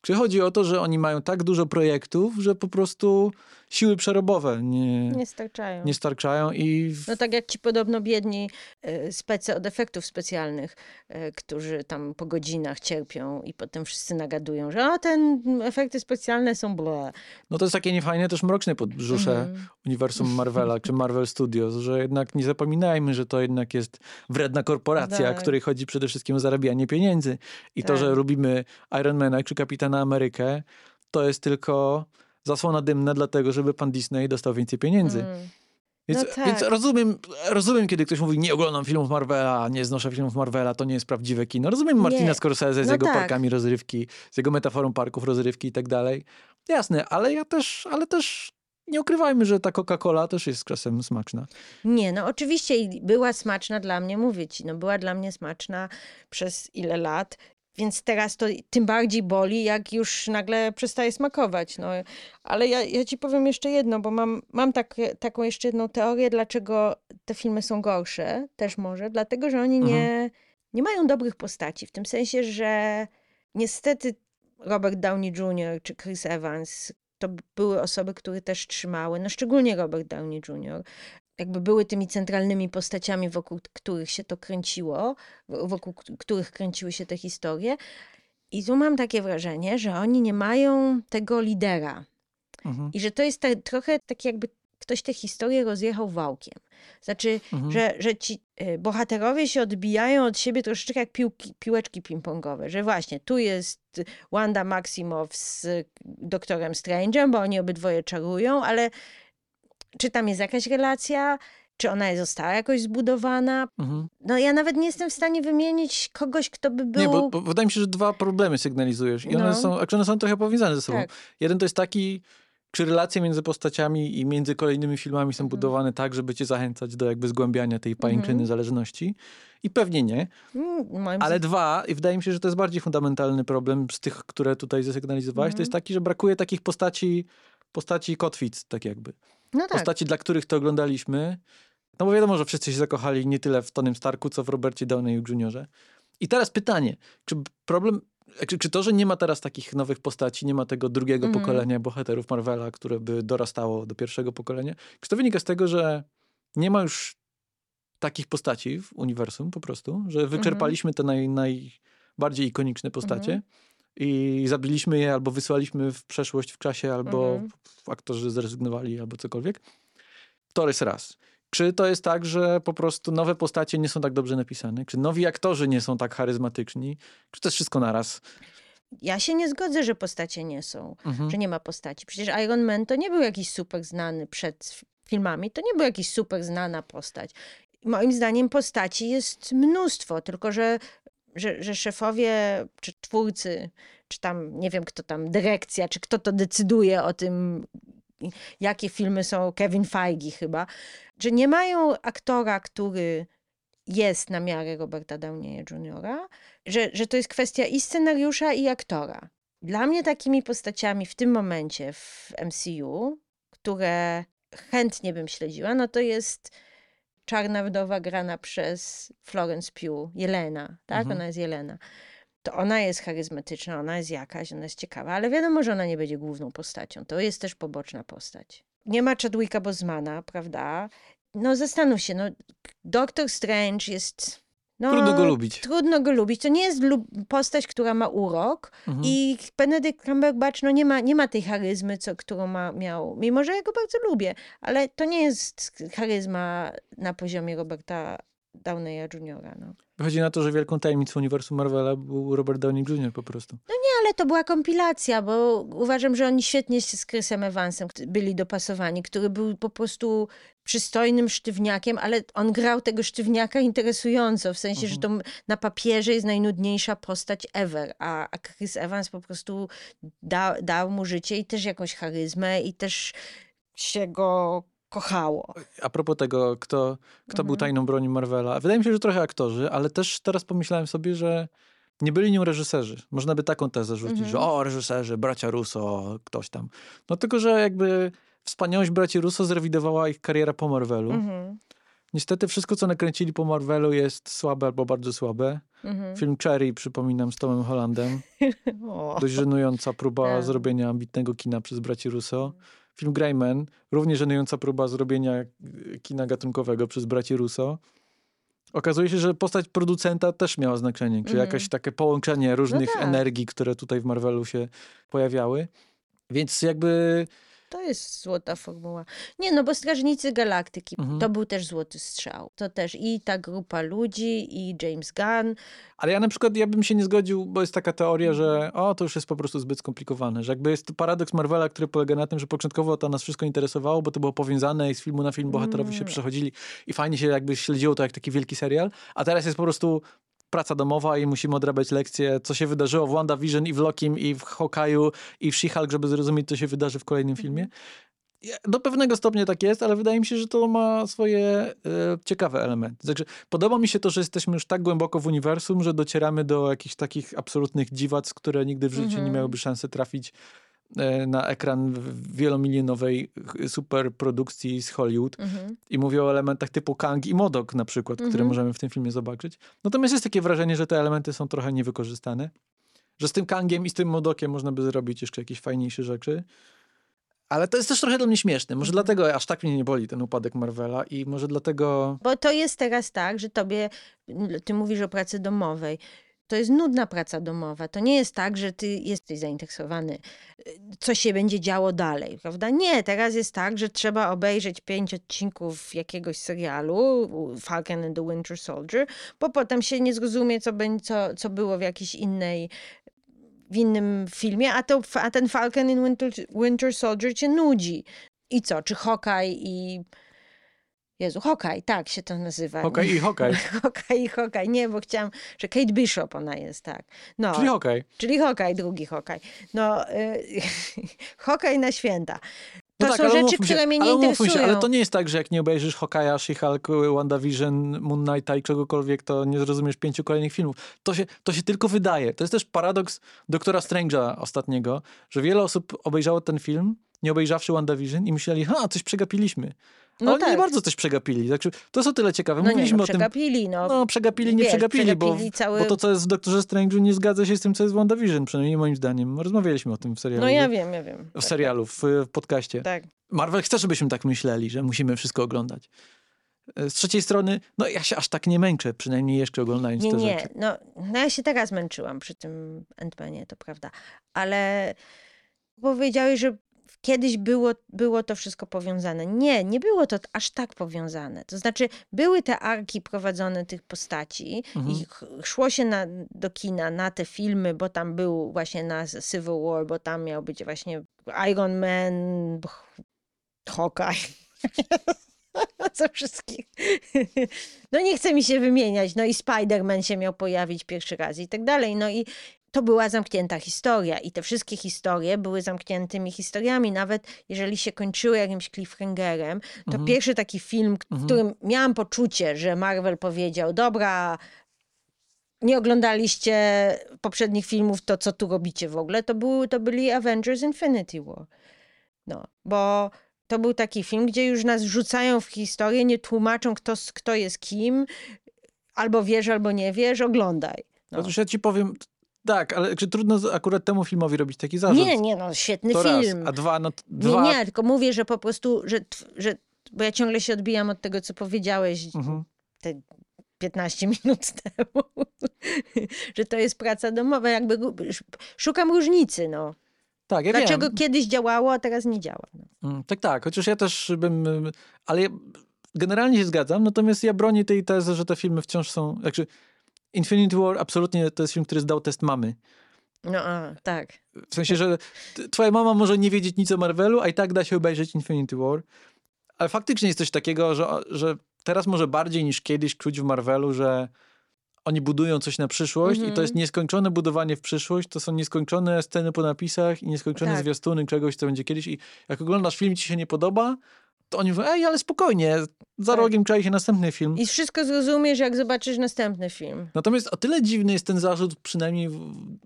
Czy chodzi o to, że oni mają tak dużo projektów, że po prostu siły przerobowe nie, Nie starczają. nie starczają i. No tak jak ci podobno biedni e, spece od efektów specjalnych, e, którzy tam po godzinach cierpią i potem wszyscy nagadują, że o, ten efekty specjalne są ble. no to jest takie niefajne, też mroczne podbrzusze Mhm. uniwersum Marvela czy Marvel Studios, że jednak nie zapominajmy, że to jednak jest wredna korporacja, Tak. której chodzi przede wszystkim o zarabianie pieniędzy. I to, Tak. że lubimy Ironmana czy Kapitana Amerykę, to jest tylko zasłona dymna dlatego, żeby pan Disney dostał więcej pieniędzy. Mm. Więc, No tak. więc rozumiem, rozumiem, kiedy ktoś mówi, nie oglądam filmów Marvela, nie znoszę filmów Marvela, to nie jest prawdziwe kino. Rozumiem Martina Nie. Scorsese z No jego tak. parkami rozrywki, z jego metaforą parków rozrywki i tak dalej. Jasne, ale ja też, ale też nie ukrywajmy, że ta Coca-Cola też jest czasem smaczna. Nie, no oczywiście i była smaczna dla mnie, mówię ci, no była dla mnie smaczna przez ile lat, więc teraz to tym bardziej boli, jak już nagle przestaje smakować. No. Ale ja, ja ci powiem jeszcze jedno, bo mam, mam tak, taką jeszcze jedną teorię, dlaczego te filmy są gorsze, też może, dlatego, że oni nie, nie mają dobrych postaci, w tym sensie, że niestety Robert Downey Jr. czy Chris Evans to były osoby, które też trzymały, no szczególnie Robert Downey Jr., jakby były tymi centralnymi postaciami, wokół których się to kręciło, wokół których kręciły się te historie. I tu mam takie wrażenie, że oni nie mają tego lidera. Mhm. I że to jest tak, trochę tak jakby ktoś tę historię rozjechał wałkiem. Znaczy, Mhm. że, że ci y, bohaterowie się odbijają od siebie troszeczkę jak piłki, piłeczki ping-pongowe, że właśnie tu jest Wanda Maximow z doktorem Strange'em, bo oni obydwoje czarują, ale czy tam jest jakaś relacja? Czy ona została jakoś zbudowana? Mhm. No ja nawet nie jestem w stanie wymienić kogoś, kto by był... Nie, bo, bo wydaje mi się, że dwa problemy sygnalizujesz i one No. są, one są trochę powiązane ze sobą. Tak. Jeden to jest taki, czy relacje między postaciami i między kolejnymi filmami są Mhm. budowane tak, żeby cię zachęcać do jakby zgłębiania tej pajęczyny Mhm. zależności. I pewnie nie. Mm, Moim Ale dwa, i wydaje mi się, że to jest bardziej fundamentalny problem z tych, które tutaj zasygnalizowałeś, to Mhm. jest taki, że brakuje takich postaci, postaci kotwic, tak jakby. No tak. Postaci, dla których to oglądaliśmy. No bo wiadomo, że wszyscy się zakochali nie tyle w Tonym Starku, co w Robercie Downey Jr. I teraz pytanie, czy problem, czy, czy to, że nie ma teraz takich nowych postaci, nie ma tego drugiego Mhm. pokolenia bohaterów Marvela, które by dorastało do pierwszego pokolenia, czy to wynika z tego, że nie ma już takich postaci w uniwersum po prostu, że wyczerpaliśmy te naj, najbardziej ikoniczne postacie Mhm. I zabiliśmy je albo wysłaliśmy w przeszłość w czasie, albo Mhm. aktorzy zrezygnowali, albo cokolwiek. To jest raz. Czy to jest tak, że po prostu nowe postacie nie są tak dobrze napisane? Czy nowi aktorzy nie są tak charyzmatyczni? Czy to jest wszystko naraz? Ja się nie zgodzę, że postacie nie są, Mhm. że nie ma postaci. Przecież Iron Man to nie był jakiś super znany przed filmami, to nie był jakiś super znana postać. Moim zdaniem postaci jest mnóstwo, tylko że, że, że szefowie, czy twórcy, czy tam, nie wiem kto tam, dyrekcja, czy kto to decyduje o tym, jakie filmy są, Kevin Feige chyba, że nie mają aktora, który jest na miarę Roberta Downieya Jr., że, że to jest kwestia i scenariusza, i aktora. Dla mnie takimi postaciami w tym momencie w MCU, które chętnie bym śledziła, no to jest Czarna Wdowa grana przez Florence Pugh, Jelena, tak? Mhm. Ona jest Jelena. To ona jest charyzmatyczna, ona jest jakaś, ona jest ciekawa, ale wiadomo, że ona nie będzie główną postacią. To jest też poboczna postać. Nie ma Chadwicka Bosmana, prawda? No zastanów się, no Doctor Strange jest No, Trudno go lubić. Trudno go lubić. To nie jest postać, która ma urok Mhm. i Benedict Cumberbatch no nie, ma, nie ma tej charyzmy, co, którą ma, miał. Mimo, że ja go bardzo lubię, ale to nie jest charyzma na poziomie Roberta Downeya Jr. No. Wychodzi na to, że wielką tajemnicą uniwersum Marvela był Robert Downey Jr. po prostu. Ale to była kompilacja, bo uważam, że oni świetnie się z Chrisem Evansem byli dopasowani, który był po prostu przystojnym sztywniakiem, ale on grał tego sztywniaka interesująco, w sensie, że to na papierze jest najnudniejsza postać ever, a, a Chris Evans po prostu da, dał mu życie i też jakąś charyzmę i też się go kochało. A propos tego, kto, kto był Mhm. tajną bronią Marvela. Wydaje mi się, że trochę aktorzy, ale też teraz pomyślałem sobie, że nie byli nią reżyserzy. Można by taką tezę rzucić, Mhm. że o, reżyserzy, bracia Russo, ktoś tam. No tylko, że jakby wspaniałość braci Russo zrewidowała ich kariera po Marvelu. Mhm, Niestety wszystko, co nakręcili po Marvelu jest słabe albo bardzo słabe. mhm. Film Cherry, przypominam, z Tomem Hollandem. Dość żenująca próba Tak. zrobienia ambitnego kina przez braci Russo. Film Greyman, równie żenująca próba zrobienia e, kina gatunkowego przez braci Russo. Okazuje się, że postać producenta też miała znaczenie, czyli Mhm. jakieś takie połączenie różnych tak. energii, które tutaj w Marvelu się pojawiały. Więc jakby To jest złota formuła. Nie, no bo Strażnicy Galaktyki Mhm. to był też złoty strzał. To też i ta grupa ludzi, i James Gunn. Ale ja na przykład ja bym się nie zgodził, bo jest taka teoria, Mhm. że o, to już jest po prostu zbyt skomplikowane, że jakby jest to paradoks Marvela, który polega na tym, że początkowo to nas wszystko interesowało, bo to było powiązane i z filmu na film bohaterowie się Mm. przechodzili i fajnie się jakby śledziło to jak taki wielki serial, a teraz jest po prostu praca domowa i musimy odrabiać lekcje, co się wydarzyło w WandaVision i w Lokim i w Hawkeye'u i w She-Hulk, żeby zrozumieć, co się wydarzy w kolejnym filmie. Ja- Do pewnego stopnia tak jest, ale wydaje mi się, że to ma swoje e, ciekawe elementy. Także podoba mi się to, że jesteśmy już tak głęboko w uniwersum, że docieramy do jakichś takich absolutnych dziwac, które nigdy w życiu nie Mhm. miałyby szansy trafić na ekran wielomilionowej superprodukcji z Hollywood. Mhm. I mówię o elementach typu Kang i Modok na przykład, które Mhm. możemy w tym filmie zobaczyć. Natomiast jest takie wrażenie, że te elementy są trochę niewykorzystane. Że z tym Kangiem i z tym Modokiem można by zrobić jeszcze jakieś fajniejsze rzeczy. Ale to jest też trochę dla mnie śmieszne. Może Mhm. dlatego aż tak mnie nie boli ten upadek Marvela i może dlatego... Bo to jest teraz tak, że tobie, ty mówisz o pracy domowej. To jest nudna praca domowa. To nie jest tak, że ty jesteś zainteresowany, y, co się będzie działo dalej, prawda? Nie, teraz jest tak, że trzeba obejrzeć pięć odcinków jakiegoś serialu, Falcon and the Winter Soldier, bo potem się nie zrozumie, co, co, co było w jakiejś innej w innym filmie, a, to, a ten Falcon and Winter, Winter Soldier cię nudzi. I co? Czy Hawkeye i... Jezu, Hawkeye, tak się to nazywa. Hokej i Hokej. Hawkeye i Hawkeye. Nie, bo chciałam, że Kate Bishop ona jest, tak. No, Czyli Hokej. czyli Hawkeye, drugi Hawkeye. No, y, Hawkeye na święta. To No tak, są rzeczy, umówmy się, które mnie nie ale interesują. Się, ale to nie jest tak, że jak nie obejrzysz Hokaja, She-Hulk, WandaVision, Moon Knighta i czegokolwiek, to nie zrozumiesz pięciu kolejnych filmów. To się, to się tylko wydaje. To jest też paradoks Doktora Strange'a ostatniego, że wiele osób obejrzało ten film, nie obejrzawszy WandaVision i myśleli, ha, coś przegapiliśmy. No oni nie tak. bardzo coś przegapili. Także to jest o tyle ciekawe. No nie, Mówiliśmy no, o tym, przegapili, no. no przegapili, nie Wiesz, przegapili, bo, przegapili cały- bo to, co jest w Doktorze Strange'u nie zgadza się z tym, co jest w WandaVision, przynajmniej moim zdaniem. Rozmawialiśmy o tym w serialu. No ja wiem, ja wiem. W Tak, serialu, w, w podcaście. Tak. Marvel chce, żebyśmy tak myśleli, że musimy wszystko oglądać. E, Z trzeciej strony, no ja się aż tak nie męczę, przynajmniej jeszcze oglądając Nie, te nie. rzeczy. No, no ja się teraz męczyłam przy tym Ant-Manie, to prawda. Ale powiedziałeś, że kiedyś było, było to wszystko powiązane. Nie, nie było to aż tak powiązane. To znaczy, były te arki prowadzone tych postaci Mhm. i szło się na, do kina na te filmy, bo tam był właśnie na Civil War, bo tam miał być właśnie Iron Man, Hawkeye. Co wszystkich. No nie chce mi się wymieniać. No i Spider-Man się miał pojawić pierwszy raz i tak dalej. No i to była zamknięta historia i te wszystkie historie były zamkniętymi historiami. Nawet jeżeli się kończyły jakimś cliffhangerem, to Mhm. pierwszy taki film, w Mhm. którym miałam poczucie, że Marvel powiedział, dobra, nie oglądaliście poprzednich filmów, to co tu robicie w ogóle, to, był, to byli Avengers Infinity War. No, bo to był taki film, gdzie już nas rzucają w historię, nie tłumaczą, kto, kto jest kim, albo wiesz, albo nie wiesz, oglądaj. No. Otóż ja ci powiem, tak, ale czy trudno akurat temu filmowi robić taki zarzut? Nie, nie, no świetny to film. raz, a dwa, no t- Nie, dwa... nie, tylko mówię, że po prostu, że, że bo ja ciągle się odbijam od tego, co powiedziałeś Mhm. te 15 minut temu, że to jest praca domowa. Jakby szukam różnicy, no. Tak, ja Dlaczego wiem. kiedyś działało, a teraz nie działa? No. Mm, Tak, tak, chociaż ja też bym, ym, ale ja generalnie się zgadzam, natomiast ja bronię tej tezy, że te filmy wciąż są, znaczy Infinity War absolutnie to jest film, który zdał test mamy. No, a, tak. W sensie, że twoja mama może nie wiedzieć nic o Marvelu, a i tak da się obejrzeć Infinity War. Ale faktycznie jest coś takiego, że, że teraz może bardziej niż kiedyś czuć w Marvelu, że oni budują coś na przyszłość i to Mhm. jest nieskończone budowanie w przyszłość, to są nieskończone sceny po napisach i nieskończone Tak. zwiastuny czegoś, co będzie kiedyś i jak oglądasz film ci się nie podoba, oni mówią, ej, ale spokojnie, za Tak. rogiem czai się następny film. I wszystko zrozumiesz, jak zobaczysz następny film. Natomiast o tyle dziwny jest ten zarzut, przynajmniej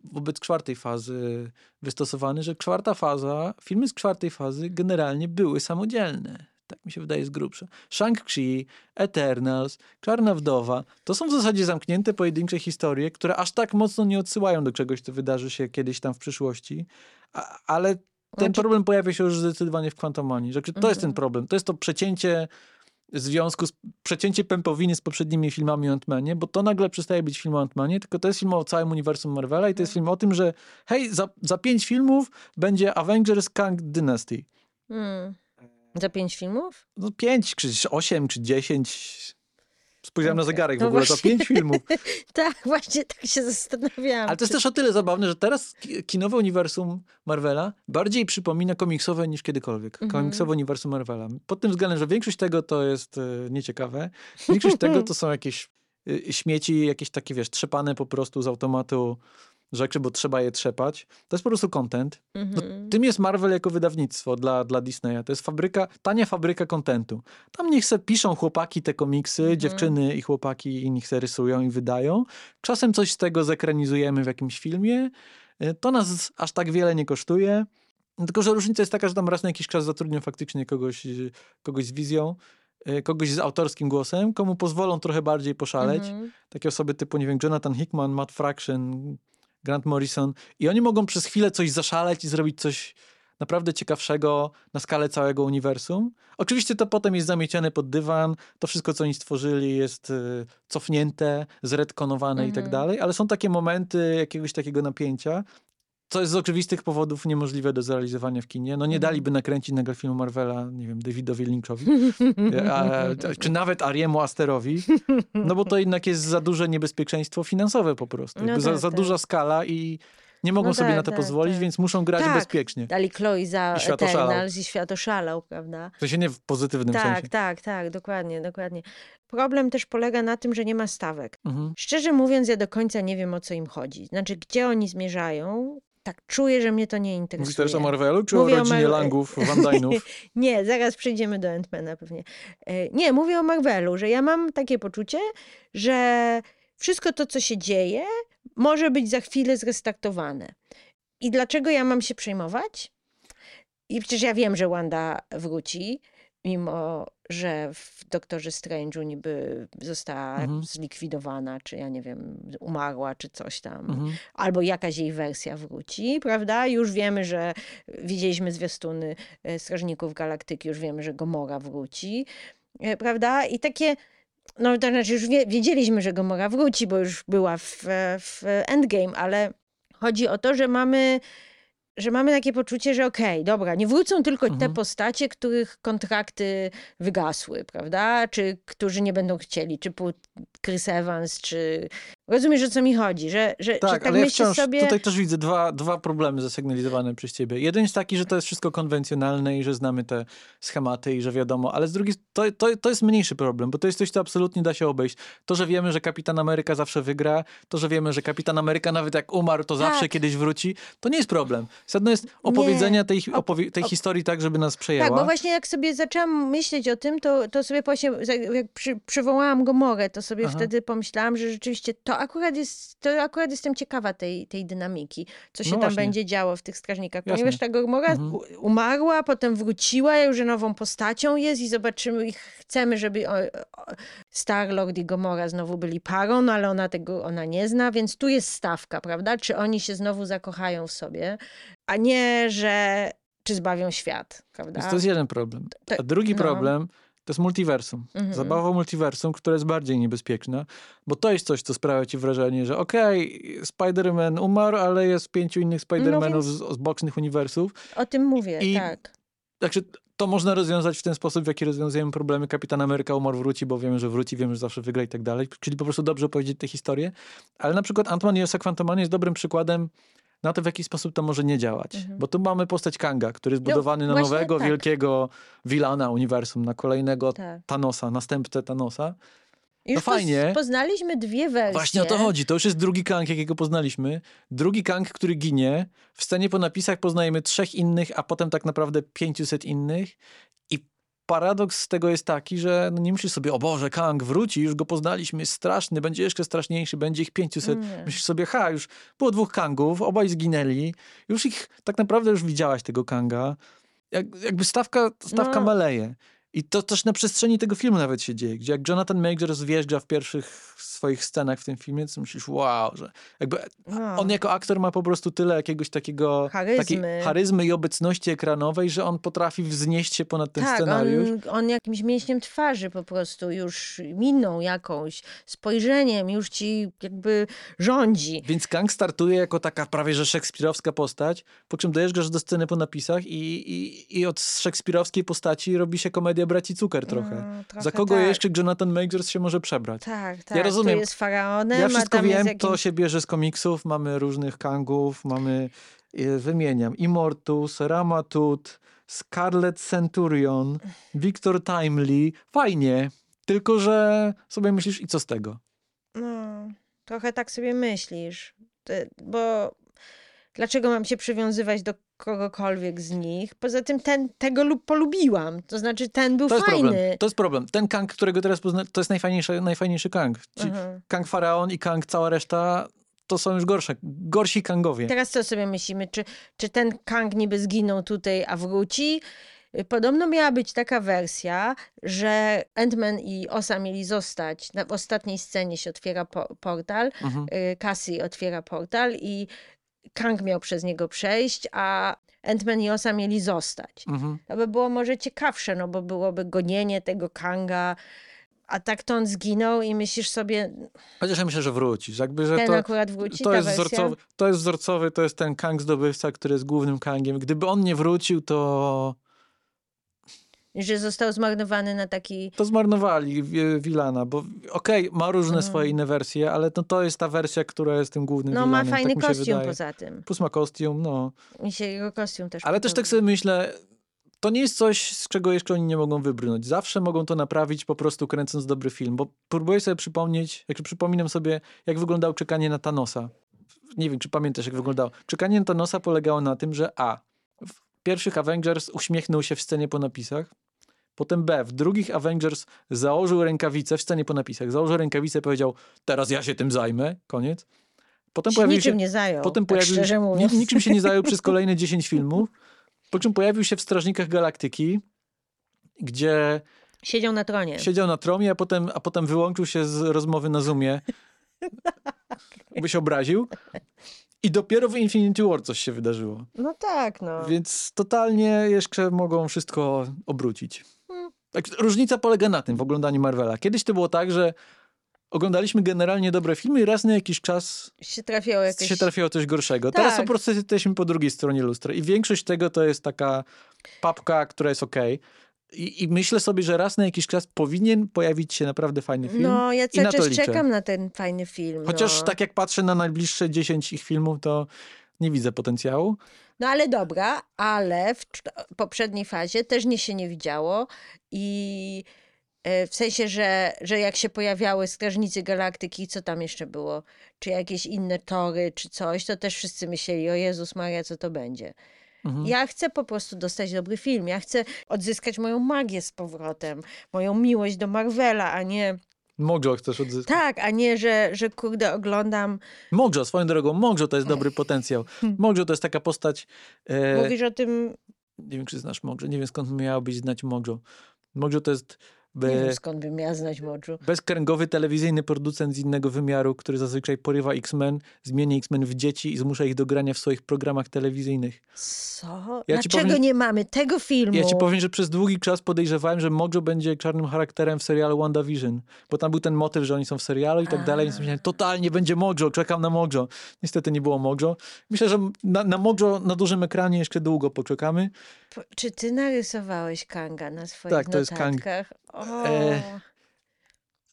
wobec czwartej fazy wystosowany, że czwarta faza, filmy z czwartej fazy generalnie były samodzielne. Tak mi się wydaje z grubsza. Shang-Chi, Eternals, Czarna Wdowa, to są w zasadzie zamknięte pojedyncze historie, które aż tak mocno nie odsyłają do czegoś, co wydarzy się kiedyś tam w przyszłości. A, ale ten Znaczy- problem pojawia się już zdecydowanie w Quantumanii. Że to jest ten Mhm. problem. To jest to przecięcie związku, z, przecięcie pępowiny z poprzednimi filmami o Ant-Manie, bo to nagle przestaje być film o Ant-Manie, tylko to jest film o całym uniwersum Marvela i to jest film o tym, że hej, za, za pięć filmów będzie Avengers Kang Dynasty. Hmm. Za pięć filmów? No pięć, czy osiem, czy dziesięć. Spojrzałem na zegarek w No ogóle, to właśnie. pięć filmów. Tak, właśnie tak się zastanawiałam. Ale to jest czy- też o tyle zabawne, że teraz ki- kinowe uniwersum Marvela bardziej przypomina komiksowe niż kiedykolwiek. Mhm. Komiksowe uniwersum Marvela. Pod tym względem, że większość tego to jest e, nieciekawe. Większość tego to są jakieś e, śmieci, jakieś takie, wiesz, trzepane po prostu z automatu rzeczy, bo trzeba je trzepać. To jest po prostu content. No, Mhm. tym jest Marvel jako wydawnictwo dla, dla Disneya. To jest fabryka, tania fabryka kontentu. Tam niech se piszą chłopaki te komiksy, Mhm. dziewczyny i chłopaki i niech se rysują i wydają. Czasem coś z tego zekranizujemy w jakimś filmie. Y, To nas aż tak wiele nie kosztuje. Tylko, że różnica jest taka, że tam raz na jakiś czas zatrudnią faktycznie kogoś, y, kogoś z wizją, y, kogoś z autorskim głosem, komu pozwolą trochę bardziej poszaleć Mhm. takie osoby typu, nie wiem, Jonathan Hickman, Matt Fraction, Grant Morrison i oni mogą przez chwilę coś zaszaleć i zrobić coś naprawdę ciekawszego na skalę całego uniwersum. Oczywiście to potem jest zamieciane pod dywan, to wszystko, co oni stworzyli jest y, cofnięte, zredkonowane i tak Mhm. dalej, ale są takie momenty jakiegoś takiego napięcia, co jest z oczywistych powodów niemożliwe do zrealizowania w kinie. No nie Mhm. daliby nakręcić nagle filmu Marvela, nie wiem, Davidowi Lynchowi, a, czy nawet Ariemu Asterowi, no bo to jednak jest za duże niebezpieczeństwo finansowe po prostu. No Jakby za, tak, za tak. duża skala i nie mogą No sobie tak, na to tak, pozwolić, tak. więc muszą grać Tak. bezpiecznie. Dali Chloe za I świat. Eternals i świat oszalał, prawda? To się nie w pozytywnym Tak, sensie. tak, tak, dokładnie, dokładnie. Problem też polega na tym, że nie ma stawek. Mhm. Szczerze mówiąc, ja do końca nie wiem, o co im chodzi. Znaczy, gdzie oni zmierzają, tak czuję, że mnie to nie interesuje. Mówisz teraz o Marvelu, czy Mówię o o rodzinie Mar- Langów, Van Dynów? Nie, zaraz przejdziemy do Ant-Mana pewnie. E, Nie, mówię o Marvelu, że ja mam takie poczucie, że wszystko to, co się dzieje, może być za chwilę zrestartowane. I dlaczego ja mam się przejmować? I przecież ja wiem, że Wanda wróci, mimo że w Doktorze Strange'u niby została Mhm. zlikwidowana, czy ja nie wiem, umarła, czy coś tam Mhm. albo jakaś jej wersja wróci, prawda? Już wiemy, że widzieliśmy zwiastuny e, Strażników Galaktyki, już wiemy, że Gomora wróci, e, prawda? I takie, no to znaczy już wie, wiedzieliśmy, że Gomora wróci, bo już była w, w Endgame, ale chodzi o to, że mamy że mamy takie poczucie, że okej, dobra, nie wrócą tylko te Mhm. postacie, których kontrakty wygasły, prawda? Czy którzy nie będą chcieli, czy Chris Evans, czy... Rozumiesz, o co mi chodzi, że, że że Tak, tak ale ja wciąż sobie... tutaj też widzę dwa, dwa problemy zasygnalizowane przez ciebie. Jeden jest taki, że to jest wszystko konwencjonalne i że znamy te schematy i że wiadomo, ale z drugiej to, to, to jest mniejszy problem, bo to jest coś, co absolutnie da się obejść. To, że wiemy, że Kapitan Ameryka zawsze wygra, to, że wiemy, że Kapitan Ameryka nawet jak umarł, to zawsze Tak. kiedyś wróci, to nie jest problem. Sedno jest opowiedzenia tej, opowie- tej historii tak, żeby nas przejęła. Tak, bo właśnie jak sobie zaczęłam myśleć o tym, to, to sobie właśnie, jak przy, przywołałam Gomorę, to sobie Aha. wtedy pomyślałam, że rzeczywiście to akurat jest, to akurat jestem ciekawa tej, tej dynamiki, co się No tam właśnie. będzie działo w tych strażnikach, Jasne. ponieważ ta Gomora Mhm. umarła, potem wróciła, już nową postacią jest i zobaczymy, i chcemy, żeby Star-Lord i Gomora znowu byli parą, no ale ona tego, ona nie zna, więc tu jest stawka, prawda? Czy oni się znowu zakochają w sobie, a nie, że czy zbawią świat, prawda? Więc to jest jeden problem. A drugi no. problem To jest multiversum. Mhm. Zabawa multiversum, która jest bardziej niebezpieczna, bo to jest coś, co sprawia ci wrażenie, że okej, Spider-Man umarł, ale jest pięciu innych Spider-Manów więc- z, z bocznych uniwersów. O tym mówię, I- tak. Także to można rozwiązać w ten sposób, w jaki rozwiązujemy problemy. Kapitan Ameryka umarł, wróci, bo wiemy, że wróci, wiemy, że zawsze wygra i tak dalej. Czyli po prostu dobrze opowiedzieć tę historię. Ale na przykład Ant-Man i Osa Quantumania jest dobrym przykładem na to, w jaki sposób to może nie działać. Mhm. Bo tu mamy postać Kanga, który jest No, budowany na właśnie nowego, tak. wielkiego wilana uniwersum, na kolejnego tak. Thanosa, następcę Thanosa. Już No fajnie. poz- poznaliśmy dwie wersje. Właśnie o to chodzi. To już jest drugi Kang, jakiego poznaliśmy. Drugi Kang, który ginie. W scenie po napisach poznajemy trzech innych, a potem tak naprawdę 500 innych. Paradoks z tego jest taki, że no nie myślisz sobie, o Boże, Kang wróci, już go poznaliśmy, jest straszny, będzie jeszcze straszniejszy, będzie ich 500. Nie. Myślisz sobie, ha, już było dwóch Kangów, obaj zginęli. Już ich, tak naprawdę już widziałaś tego Kanga. Jak, jakby stawka, stawka No. maleje. I to też na przestrzeni tego filmu nawet się dzieje, gdzie jak Jonathan Majors wjeżdża w pierwszych swoich scenach w tym filmie, to myślisz, wow, że jakby No. on jako aktor ma po prostu tyle jakiegoś takiego Charyzmy. takiej charyzmy i obecności ekranowej, że on potrafi wznieść się ponad ten tak, scenariusz. On, on jakimś mięśniem twarzy po prostu już miną jakąś, spojrzeniem już ci jakby rządzi. Więc Kang startuje jako taka prawie że szekspirowska postać, po czym dojeżdżasz do sceny po napisach i, i, i od szekspirowskiej postaci robi się komedia braci Cukier trochę. No, trochę Za kogo tak. jeszcze Jonathan Majors się może przebrać? Tak, tak. rozumiem. Tu jest faraonem, Ja wszystko wiem, jest to się bierze z komiksów, mamy różnych Kangów, mamy, e, wymieniam, Immortus, Ramatut, Scarlet Centurion, Victor Timely, fajnie, tylko że sobie myślisz i co z tego? No, trochę tak sobie myślisz, bo dlaczego mam się przywiązywać do kogokolwiek z nich? Poza tym ten, tego lub polubiłam, to znaczy ten był To fajny. problem, to jest problem. Ten Kang, którego teraz pozna, to jest najfajniejszy, najfajniejszy Kang. Aha. Kang Faraon i Kang cała reszta to są już gorsze, gorsi Kangowie. Teraz co sobie myślimy? Czy, czy ten Kang niby zginął tutaj, a wróci? Podobno miała być taka wersja, że Ant-Man i Osa mieli zostać. Na, w ostatniej scenie się otwiera po, portal, Mhm. y, Cassie otwiera portal i Kang miał przez niego przejść, a Ant-Man i Osa mieli zostać. Mhm. To by było może ciekawsze, no bo byłoby gonienie tego Kanga, a tak to on zginął i myślisz sobie, Chociaż ja myślę, że wrócisz. Jakby, że ten to, akurat wróci, to jest wzorcowy, to jest wzorcowy, to jest ten Kang zdobywca, który jest głównym Kangiem. Gdyby on nie wrócił, to, Że został zmarnowany na taki... to zmarnowali wi- Wilana, bo okej, ma różne Mhm. swoje inne wersje, ale to, to jest ta wersja, która jest tym głównym No ma Wilanem. fajny tak kostium wydaje. poza tym. Plus ma kostium, no. Mi się jego kostium też Ale też tak sobie myślę, to nie jest coś, z czego jeszcze oni nie mogą wybrnąć. Zawsze mogą to naprawić po prostu kręcąc dobry film, bo próbuję sobie przypomnieć, jak przypominam sobie, jak wyglądało czekanie na Thanosa. Nie wiem, czy pamiętasz, jak wyglądało. Czekanie na Thanosa polegało na tym, że A. W pierwszych Avengers uśmiechnął się w scenie po napisach. Potem B. W drugich Avengers założył rękawice w scenie po napisach. Założył rękawice i powiedział, teraz ja się tym zajmę. Koniec. Potem Się pojawił niczym się, nie zajął, Potem tak pojawił szczerze mówiąc. ni- niczym się nie zajął przez kolejne 10 filmów. Po czym pojawił się w Strażnikach Galaktyki, gdzie Siedział na tronie. siedział na tromie, a potem, a potem wyłączył się z rozmowy na Zoomie, by się obraził. I dopiero w Infinity War coś się wydarzyło. No tak, no. Więc totalnie jeszcze mogą wszystko obrócić. Tak, różnica polega na tym w oglądaniu Marvela. Kiedyś to było tak, że oglądaliśmy generalnie dobre filmy i raz na jakiś czas Się trafiało jakieś... się trafiało coś gorszego. Teraz Tak. po prostu jesteśmy po drugiej stronie lustra i większość tego to jest taka papka, która jest okej. I, I myślę sobie, że raz na jakiś czas powinien pojawić się naprawdę fajny film. No, ja cały czas liczę. czekam na ten fajny film. Chociaż no. tak jak patrzę na najbliższe 10 ich filmów, to nie widzę potencjału. No ale dobra, ale w poprzedniej fazie też nie się nie widziało i e, w sensie, że, że jak się pojawiały Strażnicy Galaktyki, co tam jeszcze było? Czy jakieś inne tory, czy coś, to też wszyscy myśleli, o Jezus Maria, co to będzie. Mhm. Ja chcę po prostu dostać dobry film. Ja chcę odzyskać moją magię z powrotem, moją miłość do Marvela, a nie Mogżo chcesz odzyskać. tak, a nie, że, że kurde oglądam. Mogżo, swoją drogą, Mogżo to jest dobry potencjał. Mogżo to jest taka postać... E, Mówisz o tym, nie wiem, czy znasz Mogżo, nie wiem skąd miałabyś znać Mogżo. Mogżo to jest By... Nie wiem, skąd bym miała znać moczu. Bezkręgowy telewizyjny producent z innego wymiaru, który zazwyczaj porywa X-Men, zmienia X-Men w dzieci i zmusza ich do grania w swoich programach telewizyjnych. Co? Ja Dlaczego powiem- nie mamy tego filmu? Ja ci powiem, że przez długi czas podejrzewałem, że Mojo będzie czarnym charakterem w serialu WandaVision, bo tam był ten motyw, że oni są w serialu i tak dalej, więc myślałem, totalnie będzie Mojo, czekam na Mojo. Niestety nie było Mojo. Myślę, że na, na Mojo na dużym ekranie jeszcze długo poczekamy. Po- Czy ty narysowałeś Kanga na swoich Tak, to jest Kang. E,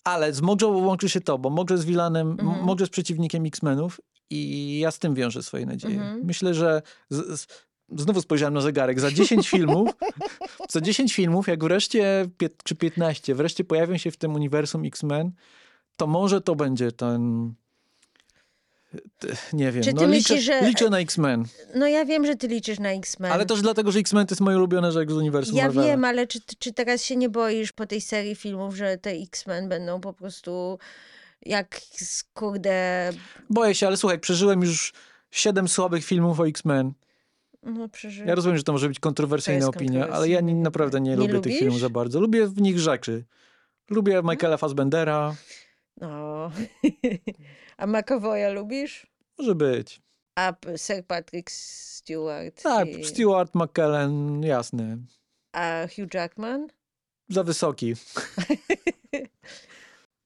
Ale z Mojo łączy się to, bo Mojo jest vilanem, Mhm. Mojo jest przeciwnikiem X-Menów i ja z tym wiążę swoje nadzieje. Mhm. Myślę, że z, z, znowu spojrzałem na zegarek, za 10 filmów, za 10 filmów, jak wreszcie, czy 15, wreszcie pojawią się w tym uniwersum X-Men, to może to będzie ten... Nie wiem, Czy ty no, liczę, myślisz, że- liczę na X-Men. No ja wiem, że ty liczysz na X-Men. Ale też dlatego, że X-Men to jest moje ulubione rzecz z uniwersum Ja Marvela. wiem, ale czy, czy teraz się nie boisz po tej serii filmów, że te X-Men będą po prostu jak kurde... Boję się, ale słuchaj, przeżyłem już 7 słabych filmów o X-Men. No przeżył. Ja rozumiem, że to może być kontrowersyjna opinia, ale ja nie, naprawdę nie, nie lubię tych lubisz? filmów za bardzo. Lubię w nich rzeczy. Lubię Michaela Fassbendera. No. A McAvoya lubisz? Może być. A Sir Patrick Stewart? Tak, i- Stewart McKellen, jasne. A Hugh Jackman? Za wysoki.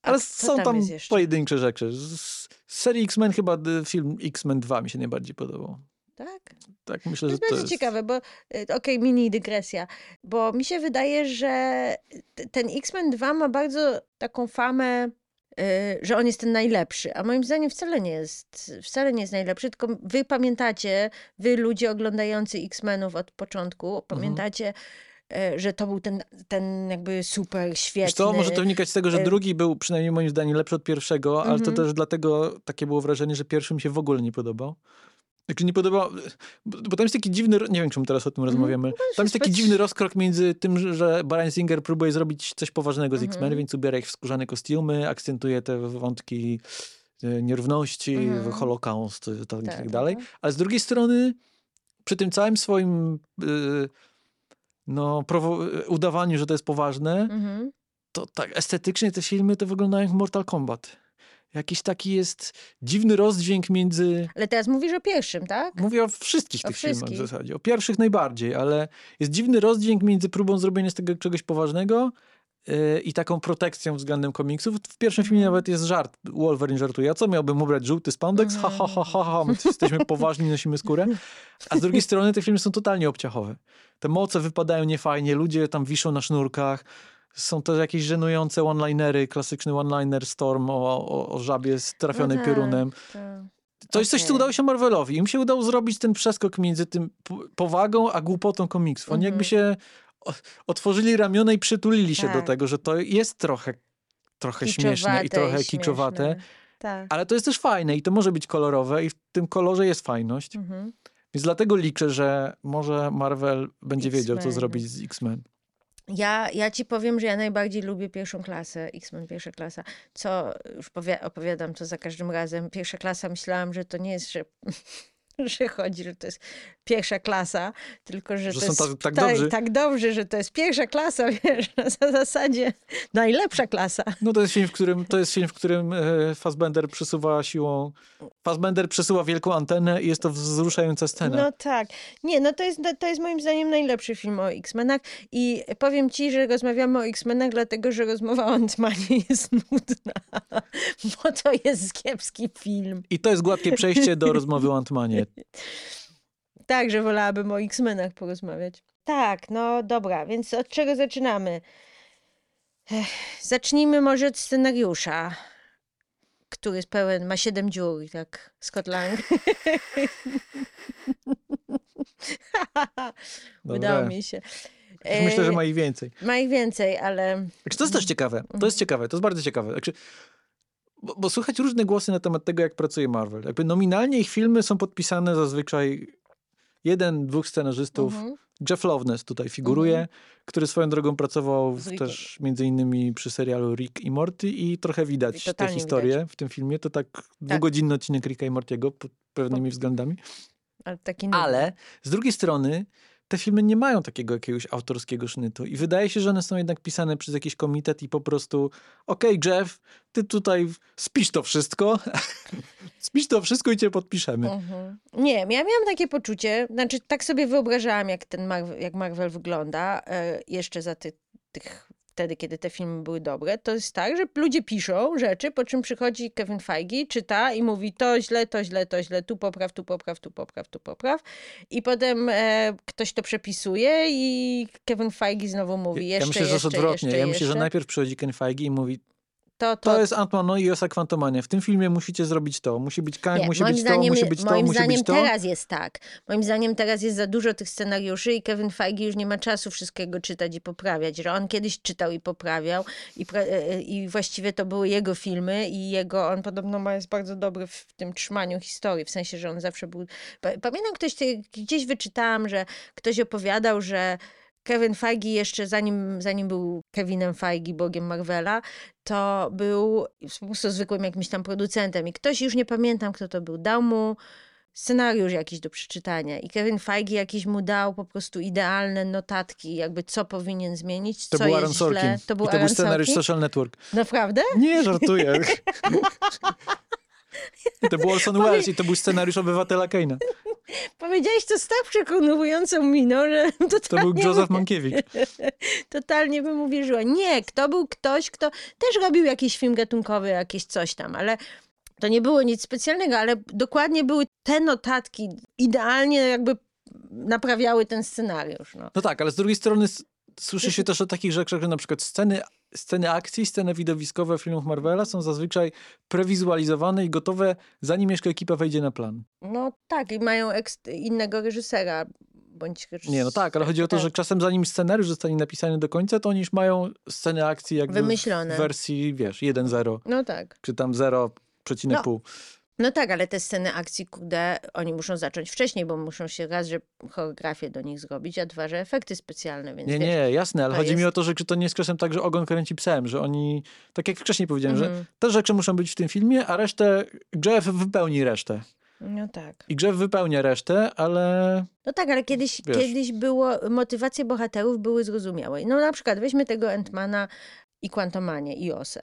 Ale są tam jeszcze? pojedyncze rzeczy. Z, serii X-Men chyba film X-Men 2 mi się najbardziej podobał. Tak? Tak, myślę, To że jest to bardzo jest... ciekawe, bo y, okej, mini dygresja, bo mi się wydaje, że ten X-Men 2 ma bardzo taką famę, że on jest ten najlepszy, a moim zdaniem wcale nie jest, wcale nie jest najlepszy, tylko wy pamiętacie, wy ludzie oglądający X-Menów od początku, Mhm. pamiętacie, y, że to był ten, ten jakby super świetny. Wiesz co, może to wynikać z tego, że y- drugi był przynajmniej moim zdaniem lepszy od pierwszego, ale to Mhm. też dlatego takie było wrażenie, że pierwszy mi się w ogóle nie podobał. Znaczy nie podobał, bo, tam jest taki dziwny, nie wiem czemu teraz o tym rozmawiamy, tam jest taki dziwny rozkrok między tym, że- Brian Singer próbuje zrobić coś poważnego z Mhm. X-Men, więc ubiera ich w skórzane kostiumy, akcentuje te wątki e, nierówności, Mhm. holokaust i tak, Tak, tak dalej. tak. Ale z drugiej strony przy tym całym swoim y, no, udawaniu, że to jest poważne, Mhm. to tak estetycznie te filmy to wyglądają jak Mortal Kombat. Jakiś taki jest dziwny rozdźwięk między. Ale teraz mówisz o pierwszym, tak? Mówię o wszystkich O tych filmach wszystkich. w zasadzie. O pierwszych najbardziej, ale jest dziwny rozdźwięk między próbą zrobienia z tego czegoś poważnego yy, i taką protekcją względem komiksów. W pierwszym filmie Mhm. nawet jest żart. Wolverine żartuje. A co miałbym ubrać? Żółty spandex? Ha, ha, ha, ha, ha. My jesteśmy poważni, nosimy skórę. A z drugiej strony te filmy są totalnie obciachowe. Te moce wypadają niefajnie, ludzie tam wiszą na sznurkach. Są to jakieś żenujące one-linery, klasyczny one-liner Storm o, o, o żabie strafionej No tak, piorunem. tak. To jest coś, co udało się Marvelowi. Im się udało zrobić ten przeskok między tym po- powagą, a głupotą komiksów. Oni jakby Mhm. się otworzyli ramiona i przytulili się do Tak. tego, że to jest trochę, trochę śmieszne i trochę kiczowate, Tak. ale to jest też fajne i to może być kolorowe i w tym kolorze jest fajność. Mhm. Więc dlatego liczę, że może Marvel będzie wiedział, co zrobić z X-Men. Ja, ja ci powiem, że ja najbardziej lubię pierwszą klasę, X-Men pierwsza klasa. Co już powi- opowiadam to za każdym razem. Pierwsza klasa myślałam, że to nie jest, że, że chodzi, że to jest pierwsza klasa, tylko że, Że to są jest tak- tak tak, dobrzy. tak dobrze, że to jest pierwsza klasa, wiesz, na zasadzie najlepsza klasa. No to jest film, w którym, to jest film, w którym e, Fassbender przesuwa siłą... Fassbender przesuwa wielką antenę i jest to wzruszająca scena. No tak. Nie, no to jest, to jest moim zdaniem najlepszy film o X-Menach i powiem ci, że rozmawiamy o X-Menach, dlatego że rozmowa o Ant-Manie jest nudna, bo to jest kiepski film. I to jest gładkie przejście do rozmowy o Antmanie. Tak, że wolałabym o X-Menach porozmawiać. Tak, no dobra, więc od czego zaczynamy? Ech, zacznijmy może od scenariusza, który jest pełen, ma siedem dziur, tak, Scott Lang. Udało mi się. Myślę, że ma ich więcej. Ma ich więcej, ale Znaczy, to jest też ciekawe. To jest ciekawe, to jest bardzo ciekawe. Bo, bo słychać różne głosy na temat tego, jak pracuje Marvel. Jakby nominalnie ich filmy są podpisane zazwyczaj jeden, dwóch scenarzystów. Mhm. Jeff Loveness tutaj figuruje, który swoją drogą pracował też między innymi przy serialu Rick i Morty i trochę I widać tę totalnie historię w tym filmie. To tak dwugodzinny odcinek Ricka i Mortiego pod pewnymi względami. ale. Ale z drugiej strony te filmy nie mają takiego jakiegoś autorskiego sznytu i wydaje się, że one są jednak pisane przez jakiś komitet i po prostu okej Jeff, ty tutaj spisz to wszystko, spisz to wszystko i cię podpiszemy. Mhm. Nie, ja miałam takie poczucie, znaczy tak sobie wyobrażałam, jak ten Marvel, jak Marvel wygląda e, jeszcze za ty, tych, wtedy, kiedy te filmy były dobre. To jest tak, że ludzie piszą rzeczy, po czym przychodzi Kevin Feige, czyta i mówi to źle, to źle, to źle, tu popraw, tu popraw, tu popraw, tu popraw. I potem e, ktoś to przepisuje i Kevin Feige znowu mówi jeszcze, ja myślę, że jest jeszcze, odwrotnie. jeszcze, ja myślę, że jeszcze. najpierw przychodzi Ken Feige i mówi, to, to, to jest Ant-Man no i Osa Quantumania. W tym filmie musicie zrobić to. Musi być Kang, musi być to, zdaniem, musi być to, moim musi zdaniem być to. teraz jest tak. Moim zdaniem teraz jest za dużo tych scenariuszy i Kevin Feige już nie ma czasu wszystkiego czytać i poprawiać, że on kiedyś czytał i poprawiał i, pra- e, i właściwie to były jego filmy i jego, on podobno ma, jest bardzo dobry w tym trzymaniu historii, w sensie, że on zawsze był... Pa- Pamiętam ktoś, gdzieś wyczytałam, że ktoś opowiadał, że Kevin Feige jeszcze zanim, zanim był Kevinem Feige, bogiem Marvela, to był po prostu zwykłym jakimś tam producentem i ktoś, już nie pamiętam kto to był, dał mu scenariusz jakiś do przeczytania i Kevin Feige jakiś mu dał po prostu idealne notatki, jakby co powinien zmienić, To co był jest Aaron Sorkin. źle. To był I to Aaron był scenariusz Sorkin? Social Network. Naprawdę? Nie, żartuję. I to był Orson Welles i to był scenariusz Obywatela Kane'a. Powiedziałeś to z tak przekonującą miną, że To był Joseph Mankiewicz. totalnie bym uwierzyła. Nie, kto był ktoś, kto też robił jakiś film gatunkowy, jakieś coś tam, ale to nie było nic specjalnego, ale dokładnie były te notatki, idealnie jakby naprawiały ten scenariusz. No. No tak, ale z drugiej strony słyszy się też o takich rzeczach, że na przykład sceny, sceny akcji, sceny widowiskowe filmów Marvela są zazwyczaj prewizualizowane i gotowe, zanim jeszcze ekipa wejdzie na plan. No tak, i mają innego reżysera. Bądź reżys- Nie, no tak, ale chodzi o to, tak. że czasem zanim scenariusz zostanie napisany do końca, to oni już mają sceny akcji jakby Wymyślone. w wersji, wiesz, 1-0, No tak. czy tam 0,5. No. No tak, ale te sceny akcji, kurde, oni muszą zacząć wcześniej, bo muszą się raz, że choreografię do nich zrobić, a dwa, że efekty specjalne, więc Nie, wiesz, nie, jasne, ale chodzi mi jest- o to, że to nie jest czasem tak, że ogon kręci psem, że oni, tak jak wcześniej powiedziałem, że Mhm. te rzeczy muszą być w tym filmie, a resztę, Jeff wypełni resztę. No tak. I Jeff wypełnia resztę, ale No tak, ale kiedyś, Wiesz. kiedyś było, motywacje bohaterów były zrozumiałe. No na przykład weźmy tego Entmana i Quantumanie i Osę.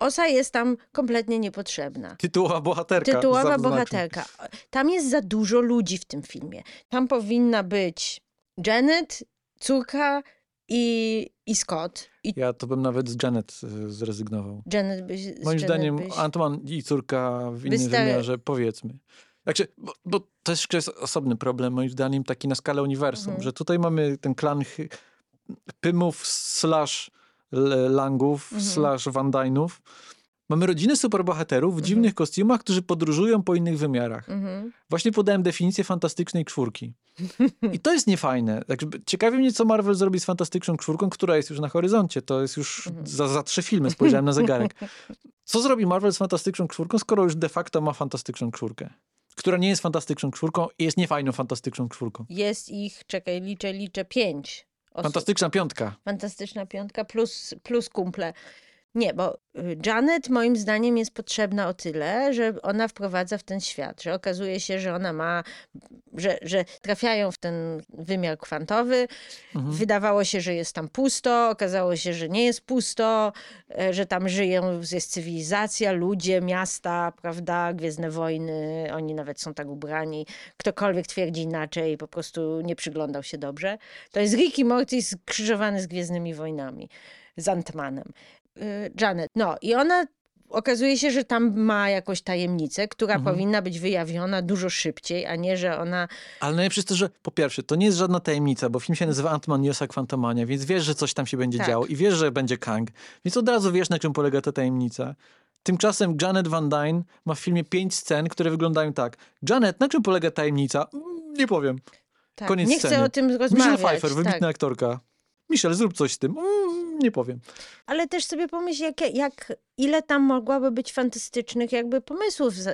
Osa jest tam kompletnie niepotrzebna. tytułowa bohaterka. Tytułowa bohaterka. Tam jest za dużo ludzi w tym filmie. Tam powinna być Janet, córka i, i Scott. I Ja to bym nawet z Janet y, zrezygnował. Janet byś, Moim Janet zdaniem byś... Antman i córka w innym Wystar- wymiarze, powiedzmy. Znaczy, bo, bo to jest, jest osobny problem, moim zdaniem, taki na skalę uniwersum, Mhm. że tutaj mamy ten klan Pymów slash Langów Mhm. slash Van Dynów. Mamy rodzinę superbohaterów w Mhm. dziwnych kostiumach, którzy podróżują po innych wymiarach. Mhm. Właśnie podałem definicję fantastycznej czwórki. I to jest niefajne. Tak, ciekawi mnie, co Marvel zrobi z fantastyczną czwórką, która jest już na horyzoncie. To jest już Mhm. za, za trzy filmy, spojrzałem na zegarek. Co zrobi Marvel z fantastyczną czwórką, skoro już de facto ma fantastyczną czwórkę? Która nie jest fantastyczną czwórką i jest niefajną fantastyczną czwórką. Jest ich, czekaj, liczę, liczę, pięć osób. Fantastyczna piątka. Fantastyczna piątka plus, plus kumple. Nie, bo y, Janet moim zdaniem jest potrzebna o tyle, że ona wprowadza w ten świat, że okazuje się, że ona ma, że, że trafiają w ten wymiar kwantowy. Mhm. Wydawało się, że jest tam pusto, okazało się, że nie jest pusto, e, że tam żyją, jest cywilizacja, ludzie, miasta, prawda, Gwiezdne Wojny, oni nawet są tak ubrani. Ktokolwiek twierdzi inaczej, po prostu nie przyglądał się dobrze. To jest Rick i Morty skrzyżowany z Gwiezdnymi Wojnami, z Antmanem. Y, Janet, no i ona okazuje się, że tam ma jakąś tajemnicę, która Mhm. powinna być wyjawiona dużo szybciej, a nie, że ona Ale najlepsze jest to, że po pierwsze, to nie jest żadna tajemnica, bo film się nazywa Ant-Man i Osa Quantumania, więc wiesz, że coś tam się będzie Tak. działo i wiesz, że będzie Kang, więc od razu wiesz, na czym polega ta tajemnica. Tymczasem Janet Van Dyne ma w filmie pięć scen, które wyglądają tak. Janet, na czym polega tajemnica? Mm, Nie powiem. tak, Koniec nie sceny. o tym Michelle rozmawiać. Pfeiffer, wybitna tak. aktorka. Michelle, zrób coś z tym. Mm, Nie powiem. Ale też sobie pomyśl, jak, jak, ile tam mogłaby być fantastycznych jakby pomysłów y,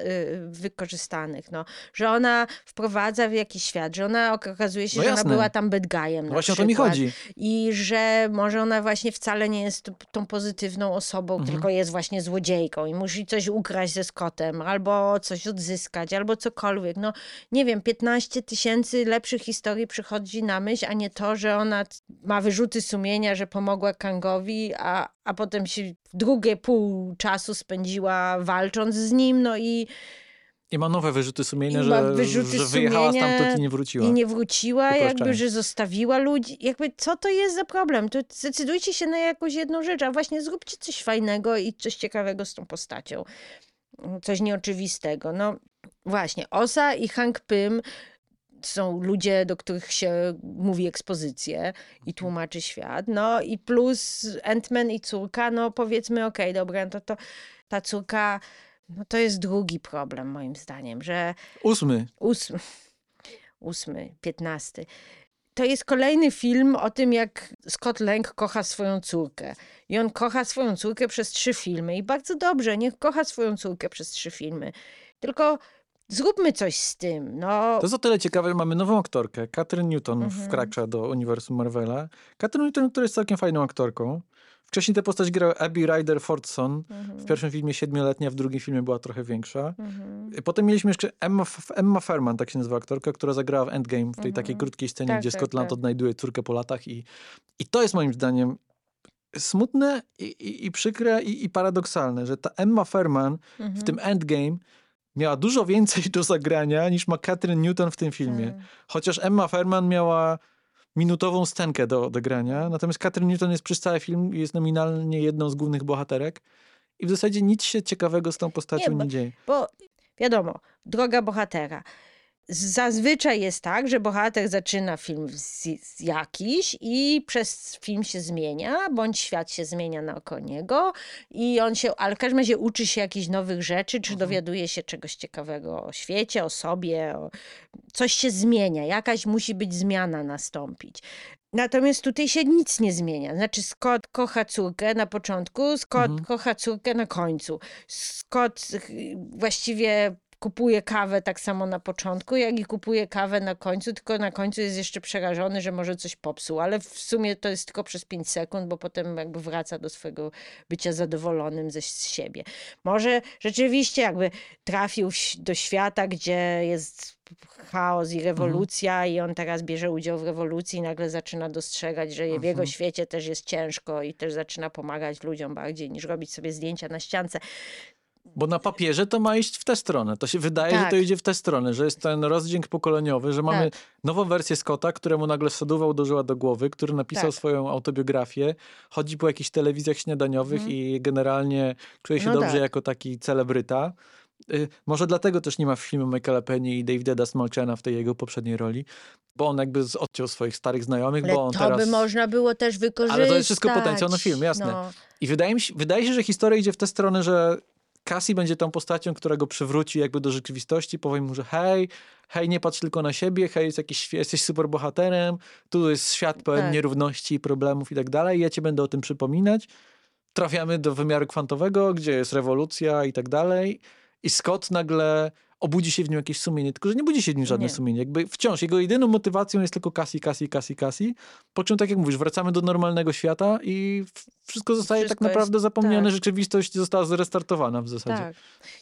wykorzystanych, no. Że ona wprowadza w jakiś świat, że ona okazuje się, No że ona była tam bad guyem No właśnie o to mi przykład. chodzi. I że może ona właśnie wcale nie jest tą pozytywną osobą, Mhm. tylko jest właśnie złodziejką i musi coś ukraść ze Scottem, albo coś odzyskać, albo cokolwiek. No nie wiem, 15 tysięcy lepszych historii przychodzi na myśl, a nie to, że ona ma wyrzuty sumienia, że pomogła A, a potem się drugie pół czasu spędziła walcząc z nim, no i, I ma nowe wyrzuty sumienia, że, wyrzuty że wyjechała sumienia stamtąd i nie wróciła. i nie wróciła, jakby, że zostawiła ludzi. Jakby co to jest za problem? To zdecydujcie się na jakąś jedną rzecz, a właśnie zróbcie coś fajnego i coś ciekawego z tą postacią. Coś nieoczywistego. No właśnie, Osa i Hank Pym są ludzie, do których się mówi ekspozycje i tłumaczy świat. No i plus Ant-Man i córka, no powiedzmy, okej, dobra, to, to ta córka, no to jest drugi problem moim zdaniem, że Ósmy. ósmy, ósmy, piętnasty. To jest kolejny film o tym, jak Scott Lang kocha swoją córkę. I on kocha swoją córkę przez trzy filmy. I bardzo dobrze, niech kocha swoją córkę przez trzy filmy. Tylko zróbmy coś z tym. No, To jest o tyle ciekawe, że mamy nową aktorkę, Katrin Newton Mhm. wkracza do uniwersum Marvela. Katrin Newton, która jest całkiem fajną aktorką. Wcześniej tę postać grała Abby Ryder Fordson. W pierwszym filmie siedmioletnia, w drugim filmie była trochę większa. Mhm. Potem mieliśmy jeszcze Emma, Emma Ferman, tak się nazywa aktorka, która zagrała w Endgame, w tej takiej krótkiej scenie, Tak, gdzie tak, Scott Land tak. odnajduje córkę po latach i, i to jest moim zdaniem smutne i, i, i przykre i, i paradoksalne, że ta Emma Ferman w tym Endgame miała dużo więcej do zagrania niż ma Catherine Newton w tym filmie. Tak. Chociaż Emma Ferman miała minutową scenkę do odegrania, natomiast Catherine Newton jest przez cały film i jest nominalnie jedną z głównych bohaterek i w zasadzie nic się ciekawego z tą postacią nie, bo- dzieje. Bo wiadomo, droga bohatera. Zazwyczaj jest tak, że bohater zaczyna film z, z jakiś i przez film się zmienia, bądź świat się zmienia naokoło niego i on się, ale w każdym razie uczy się jakichś nowych rzeczy, czy dowiaduje się czegoś ciekawego o świecie, o sobie, o... coś się zmienia, jakaś musi być zmiana nastąpić. Natomiast tutaj się nic nie zmienia. Znaczy, Scott kocha córkę na początku, Scott Mhm. kocha córkę na końcu. Scott y, właściwie kupuje kawę tak samo na początku, jak i kupuje kawę na końcu, tylko na końcu jest jeszcze przerażony, że może coś popsuł, ale w sumie to jest tylko przez 5 sekund, bo potem jakby wraca do swojego bycia zadowolonym ze z siebie. Może rzeczywiście jakby trafił do świata, gdzie jest chaos i rewolucja i on teraz bierze udział w rewolucji i nagle zaczyna dostrzegać, że w jego świecie też jest ciężko i też zaczyna pomagać ludziom bardziej niż robić sobie zdjęcia na ściance. Bo na papierze to ma iść w tę stronę. To się wydaje, że Tak. to idzie w tę stronę, że jest ten rozdźwięk pokoleniowy, że mamy Tak. nową wersję Scotta, któremu nagle sodowa uderzyła do głowy, który napisał Tak. swoją autobiografię, chodzi po jakichś telewizjach śniadaniowych i generalnie czuje się. No dobrze tak. jako taki celebryta. Y, Może dlatego też nie ma w filmie Michaela Penny i Davida Dasmalchana w tej jego poprzedniej roli, bo on jakby odciął swoich starych znajomych, Ale bo on to teraz... by można było też wykorzystać. Ale to jest wszystko potencjał na film, jasne. No. I wydaje mi się, wydaje się, że historia idzie w tę stronę, że Cassie będzie tą postacią, która go przywróci jakby do rzeczywistości, powie mu, że hej, hej, nie patrz tylko na siebie, hej, jest jakiś, jesteś super bohaterem, tu jest świat pełen Tak. nierówności, problemów i tak dalej, ja ci będę o tym przypominać. Trafiamy do wymiaru kwantowego, gdzie jest rewolucja i tak dalej i Scott nagle obudzi się w nim jakieś sumienie, tylko że nie budzi się w nim żadne Nie. sumienie. Jakby wciąż jego jedyną motywacją jest tylko Cassie, Cassie, Cassie, Cassie. Po czym, tak jak mówisz, wracamy do normalnego świata i wszystko zostaje Wszystko tak naprawdę jest- zapomniane. tak. Rzeczywistość została zrestartowana w zasadzie. Tak.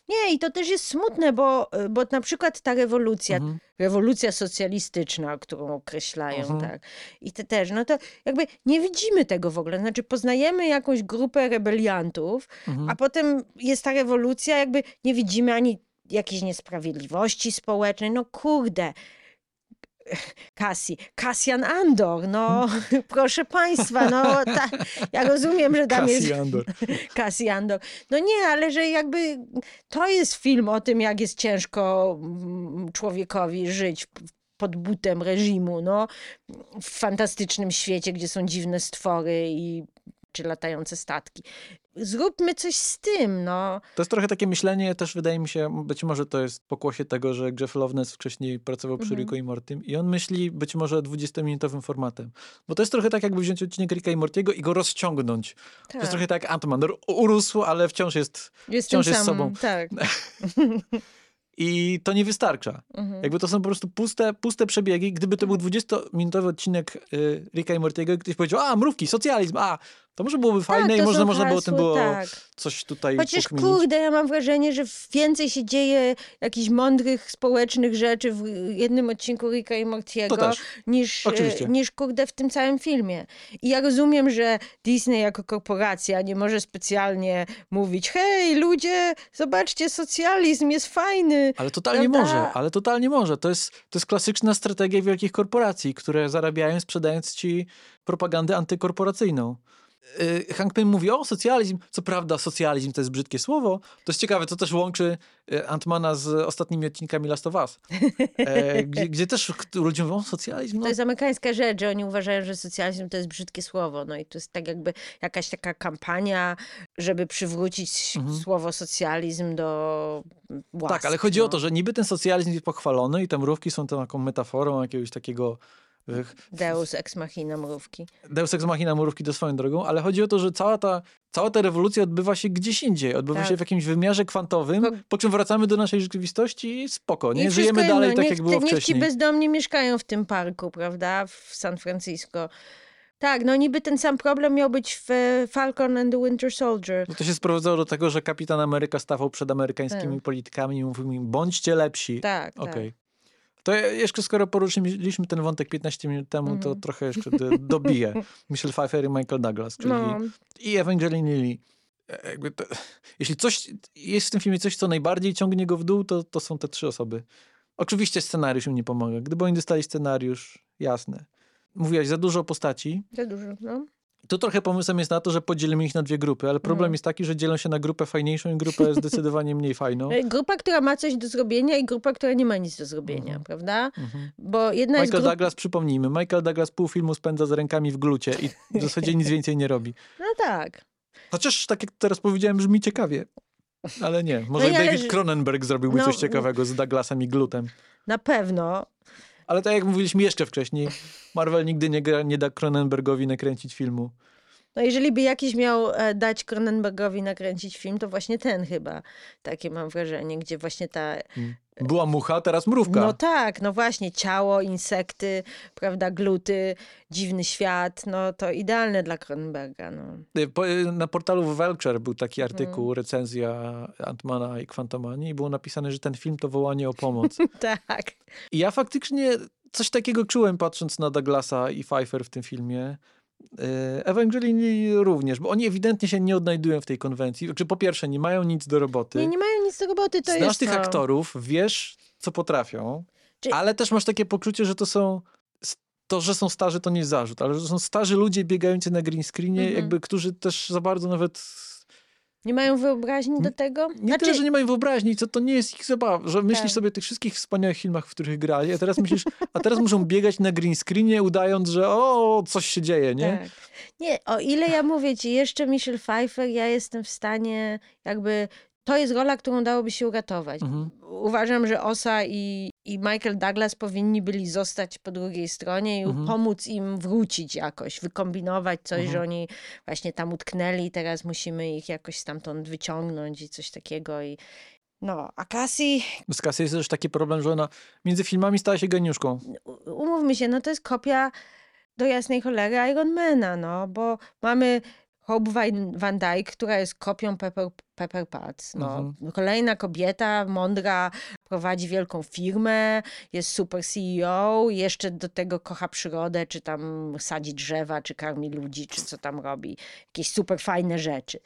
Nie, i to też jest smutne, bo, bo na przykład ta rewolucja, Mhm. rewolucja socjalistyczna, którą określają, Mhm. tak, i te też, no to jakby nie widzimy tego w ogóle. Znaczy, poznajemy jakąś grupę rebeliantów, Mhm. a potem jest ta rewolucja, jakby nie widzimy ani jakiejś niesprawiedliwości społecznej. No kurde. Cassie, Cassian Andor, no proszę państwa, no ta, ja rozumiem, że tam jest Andor. Andor. No nie, ale że jakby to jest film o tym, jak jest ciężko mm, człowiekowi żyć pod butem reżimu, no, w fantastycznym świecie, gdzie są dziwne stwory i czy latające statki. Zróbmy coś z tym, no. To jest trochę takie myślenie, też wydaje mi się, być może to jest pokłosie tego, że Jeff Loveness wcześniej pracował przy Mhm. Ricku i Mortym i on myśli być może 20-minutowym formatem. Bo to jest trochę tak, jakby wziąć odcinek Ricka i Mortiego i go rozciągnąć. To jest trochę tak jak Ant-Man. Urósł, ale wciąż jest... jest wciąż jest samym, sobą. Tak. I to nie wystarcza. Mhm. Jakby to są po prostu puste, puste przebiegi. Gdyby to był 20-minutowy odcinek y, Ricka i Mortiego i ktoś powiedział, a mrówki, socjalizm, a to może byłoby fajne tak, i są można było o tym było tak. coś tutaj Chociaż pokminić. kurde, ja mam wrażenie, że więcej się dzieje jakichś mądrych, społecznych rzeczy w jednym odcinku Ricka i Mortiego niż, e, Oczywiście. niż kurde w tym całym filmie. I ja rozumiem, że Disney jako korporacja nie może specjalnie mówić hej ludzie, zobaczcie, socjalizm jest fajny. Ale totalnie Prawda? może, ale totalnie może. To jest, to jest klasyczna strategia wielkich korporacji, które zarabiają sprzedając ci propagandę antykorporacyjną. Yy, Hank Pym mówi, o socjalizm. Co prawda socjalizm to jest brzydkie słowo. To jest ciekawe, to też łączy e, Antmana z ostatnimi odcinkami Last of Us. E, gdzie, gdzie też ludzie mówią, o socjalizm, no To jest amerykańska rzecz, że oni uważają, że socjalizm to jest brzydkie słowo. No i to jest tak jakby jakaś taka kampania, żeby przywrócić Mhm. słowo socjalizm do łask. Tak, ale chodzi no. o to, że niby ten socjalizm jest pochwalony i te mrówki są tą taką metaforą jakiegoś takiego Deus ex machina mrówki. Deus Ex Machina mrówki do swoją drogą, ale chodzi o to, że cała ta, cała ta rewolucja odbywa się gdzieś indziej. Odbywa Tak. się w jakimś wymiarze kwantowym, Po- po czym wracamy do naszej rzeczywistości i spoko, I nie? wszystko Żyjemy dalej tak, niech, jak było niech ci wcześniej. bezdomni mieszkają w tym parku, prawda, w San Francisco. Tak, no niby ten sam problem miał być w e, Falcon and the Winter Soldier. No to się sprowadzało do tego, że kapitan Ameryka stawał przed amerykańskimi Tak. politykami i mówił im, bądźcie lepsi. Tak, Okej. tak. To jeszcze skoro poruszyliśmy ten wątek 15 minut temu, to Mhm. trochę jeszcze do, dobiję. Michelle Pfeiffer i Michael Douglas, czyli No, i Evangeline Lilly. E, Jakby to, jeśli coś jest w tym filmie coś, co najbardziej ciągnie go w dół, to, to są te trzy osoby. Oczywiście scenariusz im nie pomaga. Gdyby oni dostali scenariusz, jasne. Mówiłaś za dużo postaci. za dużo, no. Tu trochę pomysłem jest na to, że podzielimy ich na dwie grupy, ale problem Mhm. jest taki, że dzielą się na grupę fajniejszą i grupę zdecydowanie mniej fajną. E, Grupa, która ma coś do zrobienia i grupa, która nie ma nic do zrobienia, Mhm. prawda? Mhm. Bo jedna jest Michael grupa... Douglas, przypomnijmy, Michael Douglas pół filmu spędza z rękami w glucie i w zasadzie nic więcej nie robi. No tak. Chociaż tak jak teraz powiedziałem, brzmi ciekawie. Ale nie. Może No i ale David Cronenberg zrobiłby No, coś ciekawego z Douglasem i glutem. Na pewno. Ale tak jak mówiliśmy jeszcze wcześniej, Marvel nigdy nie, gra, nie da Cronenbergowi nakręcić filmu. No jeżeli by jakiś miał e, dać Cronenbergowi nakręcić film, to właśnie ten chyba. Takie mam wrażenie, gdzie właśnie ta... Była mucha, teraz mrówka. No tak, no właśnie, ciało, insekty, prawda, gluty, dziwny świat, no to idealne dla Cronenberga, no. Y, y, Na portalu Vulture był taki Mhm. artykuł, recenzja Antmana i Quantumani i było napisane, że ten film to wołanie o pomoc. Tak. I ja faktycznie coś takiego czułem patrząc na Douglasa i Pfeiffer w tym filmie. Y, Evangelini również, bo oni ewidentnie się nie odnajdują w tej konwencji. Czy po pierwsze, nie mają nic do roboty. Nie, nie mają nic do roboty, to Znasz jest tych to. aktorów, wiesz, co potrafią, Czy- ale też masz takie poczucie, że to są. To, że są starzy, to nie zarzut, ale że to są starzy ludzie biegający na green screenie, Mhm. jakby, którzy też za bardzo nawet. Nie mają wyobraźni do tego? Nie Znaczy, tyle, że nie mają wyobraźni, co to nie jest ich zabawa, że myślisz Tak. sobie o tych wszystkich wspaniałych filmach, w których grali, a teraz myślisz, a teraz muszą biegać na green screenie, udając, że o, coś się dzieje, nie? Tak. Nie, o ile ja mówię ci, jeszcze Michelle Pfeiffer, ja jestem w stanie jakby... To jest rola, którą dałoby się uratować. Mhm. Uważam, że Osa i, i Michael Douglas powinni byli zostać po drugiej stronie i Mhm. pomóc im wrócić jakoś, wykombinować coś, Mhm. że oni właśnie tam utknęli, teraz musimy ich jakoś stamtąd wyciągnąć i coś takiego. I... No, a Cassie, Z kasy jest też taki problem, że ona między filmami stała się geniuszką. umówmy się, no to jest kopia do jasnej cholery Ironmana, no, bo mamy Hope Van, Dyke, która jest kopią Pepper, Pepper Potts. No. Mhm. Kolejna kobieta, mądra, prowadzi wielką firmę, jest super CEO, jeszcze do tego kocha przyrodę, czy tam sadzi drzewa, czy karmi ludzi, czy co tam robi. Jakieś super fajne rzeczy.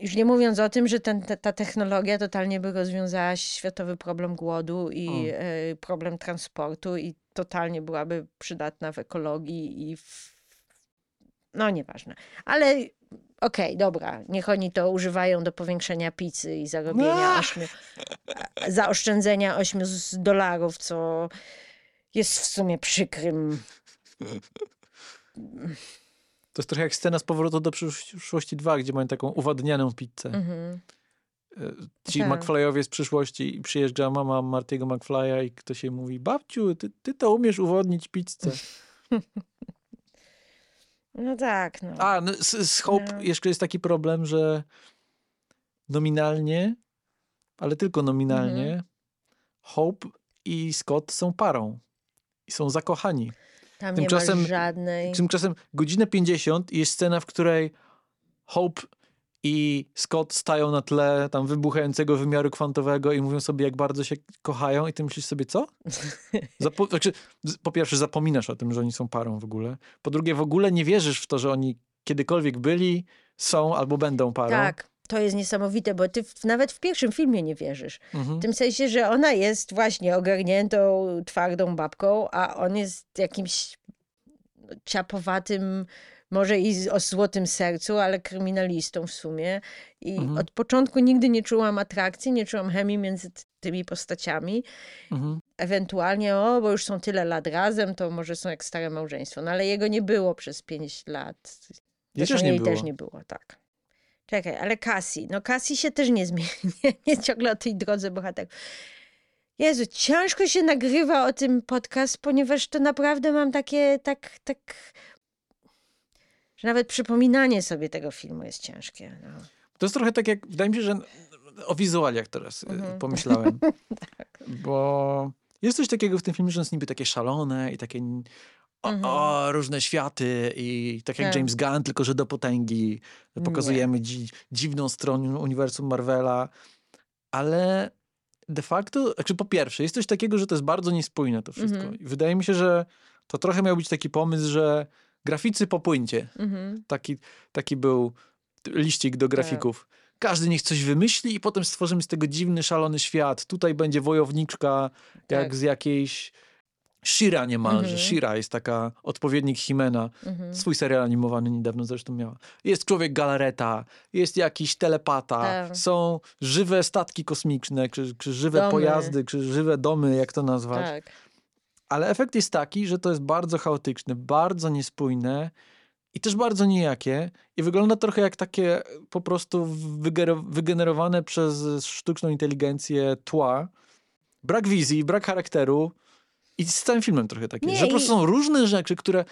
Już nie mówiąc o tym, że ten, ta, ta technologia totalnie by rozwiązała światowy problem głodu i O. e, problem transportu i totalnie byłaby przydatna w ekologii i w... No nieważne. Ale okej, dobra, niech oni to używają do powiększenia pizzy i zarobienia ośmiu, zaoszczędzenia 8 z dolarów, co jest w sumie przykrym. To jest trochę jak scena z powrotu do przyszłości 2, gdzie mają taką uwadnianą pizzę. Mhm. E, Ci Tak. McFlyowie z przyszłości i przyjeżdża mama Martiego McFlya i ktoś jej mówi, babciu, ty, ty to umiesz uwodnić pizzę. No tak, no. A, no, z, z Hope No. jeszcze jest taki problem, że nominalnie, ale tylko nominalnie, Mhm. Hope i Scott są parą. I są zakochani. Tam tymczasem- nie ma żadnej... Tymczasem godzinę 50 i jest scena, w której Hope i Scott stają na tle tam wybuchającego wymiaru kwantowego i mówią sobie, jak bardzo się kochają i ty myślisz sobie, co? Zapo- znaczy, po pierwsze, zapominasz o tym, że oni są parą w ogóle. Po drugie, w ogóle nie wierzysz w to, że oni kiedykolwiek byli, są albo będą parą. Tak, to jest niesamowite, bo ty w, nawet w pierwszym filmie nie wierzysz. Mhm. W tym sensie, że ona jest właśnie ogarniętą, twardą babką, a on jest jakimś ciapowatym, może i o złotym sercu, ale kryminalistą w sumie. I Mhm. od początku nigdy nie czułam atrakcji, nie czułam chemii między tymi postaciami. Mhm. Ewentualnie, o, bo już są tyle lat razem, to może są jak stare małżeństwo. No ale jego nie było przez pięć lat. Zresztą też nie jej było. też nie było, tak. Czekaj, ale Cassie. No Cassie się też nie zmieni. Nie, ciągle o tej drodze bohaterów. Jezu, ciężko się nagrywa o tym podcast, ponieważ to naprawdę mam takie, tak, tak, że nawet przypominanie sobie tego filmu jest ciężkie. No. To jest trochę tak jak, wydaje mi się, że o wizualiach teraz y, Mhm. pomyślałem. Tak. Bo jest coś takiego w tym filmie, że jest niby takie szalone i takie o, Mhm. o, różne światy i tak jak Tak. James Gunn, tylko że do potęgi. Pokazujemy dzi, dziwną stronę uniwersum Marvela, ale de facto, znaczy po pierwsze, jest coś takiego, że to jest bardzo niespójne to wszystko. Mhm. I wydaje mi się, że to trochę miał być taki pomysł, że graficy po płyńcie. Mhm. Taki, taki był liścik do grafików. Każdy niech coś wymyśli i potem stworzymy z tego dziwny, szalony świat. Tutaj będzie wojowniczka jak Tak. z jakiejś Shira niemalże. Mhm. Shira jest taka odpowiednik Himena. Mhm. Swój serial animowany niedawno zresztą miała. Jest człowiek galareta, jest jakiś telepata, Tak. są żywe statki kosmiczne, czy, czy żywe Domy. pojazdy, czy żywe domy, jak to nazwać. Tak. Ale efekt jest taki, że to jest bardzo chaotyczne, bardzo niespójne i też bardzo nijakie. I wygląda trochę jak takie po prostu wygenerowane przez sztuczną inteligencję tła. Brak wizji, brak charakteru. I z całym filmem trochę takie. Nie, że po prostu są różne rzeczy, które.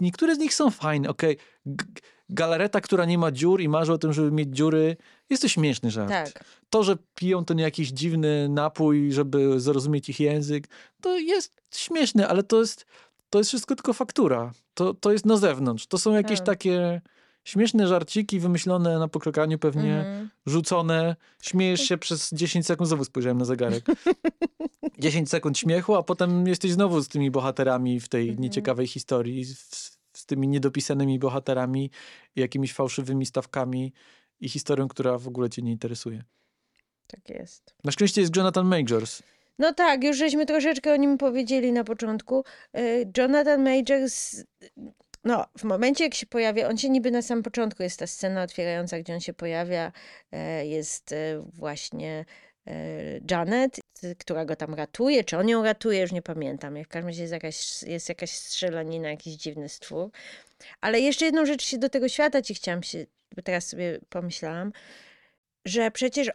Niektóre z nich są fajne. Okej, G- galareta, która nie ma dziur i marzy o tym, żeby mieć dziury, jest to śmieszny żart. Tak. To, że piją ten jakiś dziwny napój, żeby zrozumieć ich język, to jest śmieszne, ale to jest, to jest wszystko tylko faktura. To, to jest na zewnątrz. To są jakieś Tak. takie śmieszne żarciki wymyślone na pokrokaniu pewnie, Mhm. rzucone. Śmiejesz się przez 10 sekund, znowu spojrzałem na zegarek. 10 sekund śmiechu, a potem jesteś znowu z tymi bohaterami w tej Mhm. nieciekawej historii, z, z tymi niedopisanymi bohaterami, jakimiś fałszywymi stawkami i historią, która w ogóle cię nie interesuje. Tak jest. Na szczęście jest Jonathan Majors. No tak, już żeśmy troszeczkę o nim powiedzieli na początku. E, Jonathan Majors, no w momencie jak się pojawia, on się niby na samym początku, jest ta scena otwierająca, gdzie on się pojawia, e, jest e, właśnie Janet, y, która go tam ratuje, czy on ją ratuje, już nie pamiętam. W każdym razie jest jakaś, jest jakaś strzelanina, jakiś dziwny stwór. Ale jeszcze jedną rzecz się do tego świata ci chciałam się, bo teraz sobie pomyślałam, że przecież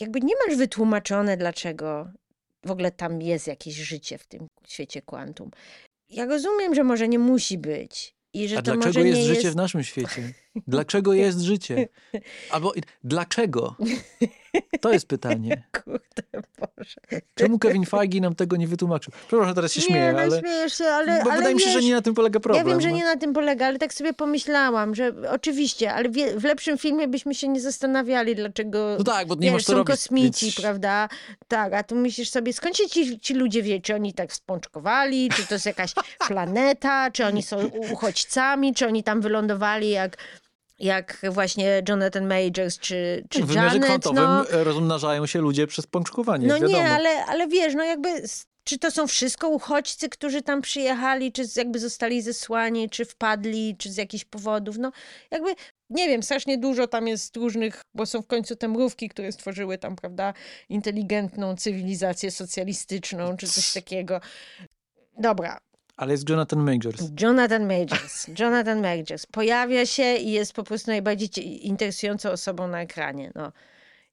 jakby nie masz wytłumaczone, dlaczego w ogóle tam jest jakieś życie w tym świecie kwantum. Ja rozumiem, że może nie musi być. I że A to dlaczego może jest nie życie jest... w naszym świecie? Dlaczego jest życie? Albo dlaczego? To jest pytanie. Kurde Boże. Czemu Kevin Feige nam tego nie wytłumaczył? Przepraszam, teraz się nie, śmieję, no ale, śmiejesz się, ale, bo ale wydaje mi się, że wiesz, nie na tym polega problem. Ja wiem, że no. nie na tym polega, ale tak sobie pomyślałam, że oczywiście, ale w lepszym filmie byśmy się nie zastanawiali, dlaczego No tak, bo nie wiesz, masz są robić. kosmici, więc- prawda? Tak, a tu myślisz sobie, skąd się ci, ci ludzie wie, czy oni tak spączkowali, czy to jest jakaś planeta, czy oni są uchodźcami, czy oni tam wylądowali jak, jak właśnie Jonathan Majors, czy, czy W wymiarze Janet. kwantowym No, e, rozmnażają się ludzie przez pączkowanie, no wiadomo. nie, ale, ale wiesz, no jakby... Czy to są wszystko uchodźcy, którzy tam przyjechali, czy jakby zostali zesłani, czy wpadli, czy z jakichś powodów? No jakby, nie wiem, strasznie dużo tam jest różnych, bo są w końcu te mrówki, które stworzyły tam, prawda, inteligentną cywilizację socjalistyczną, czy coś takiego. Dobra, Ale jest Jonathan Majors. Jonathan Majors. Jonathan Majors. Pojawia się i jest po prostu najbardziej interesującą osobą na ekranie. No.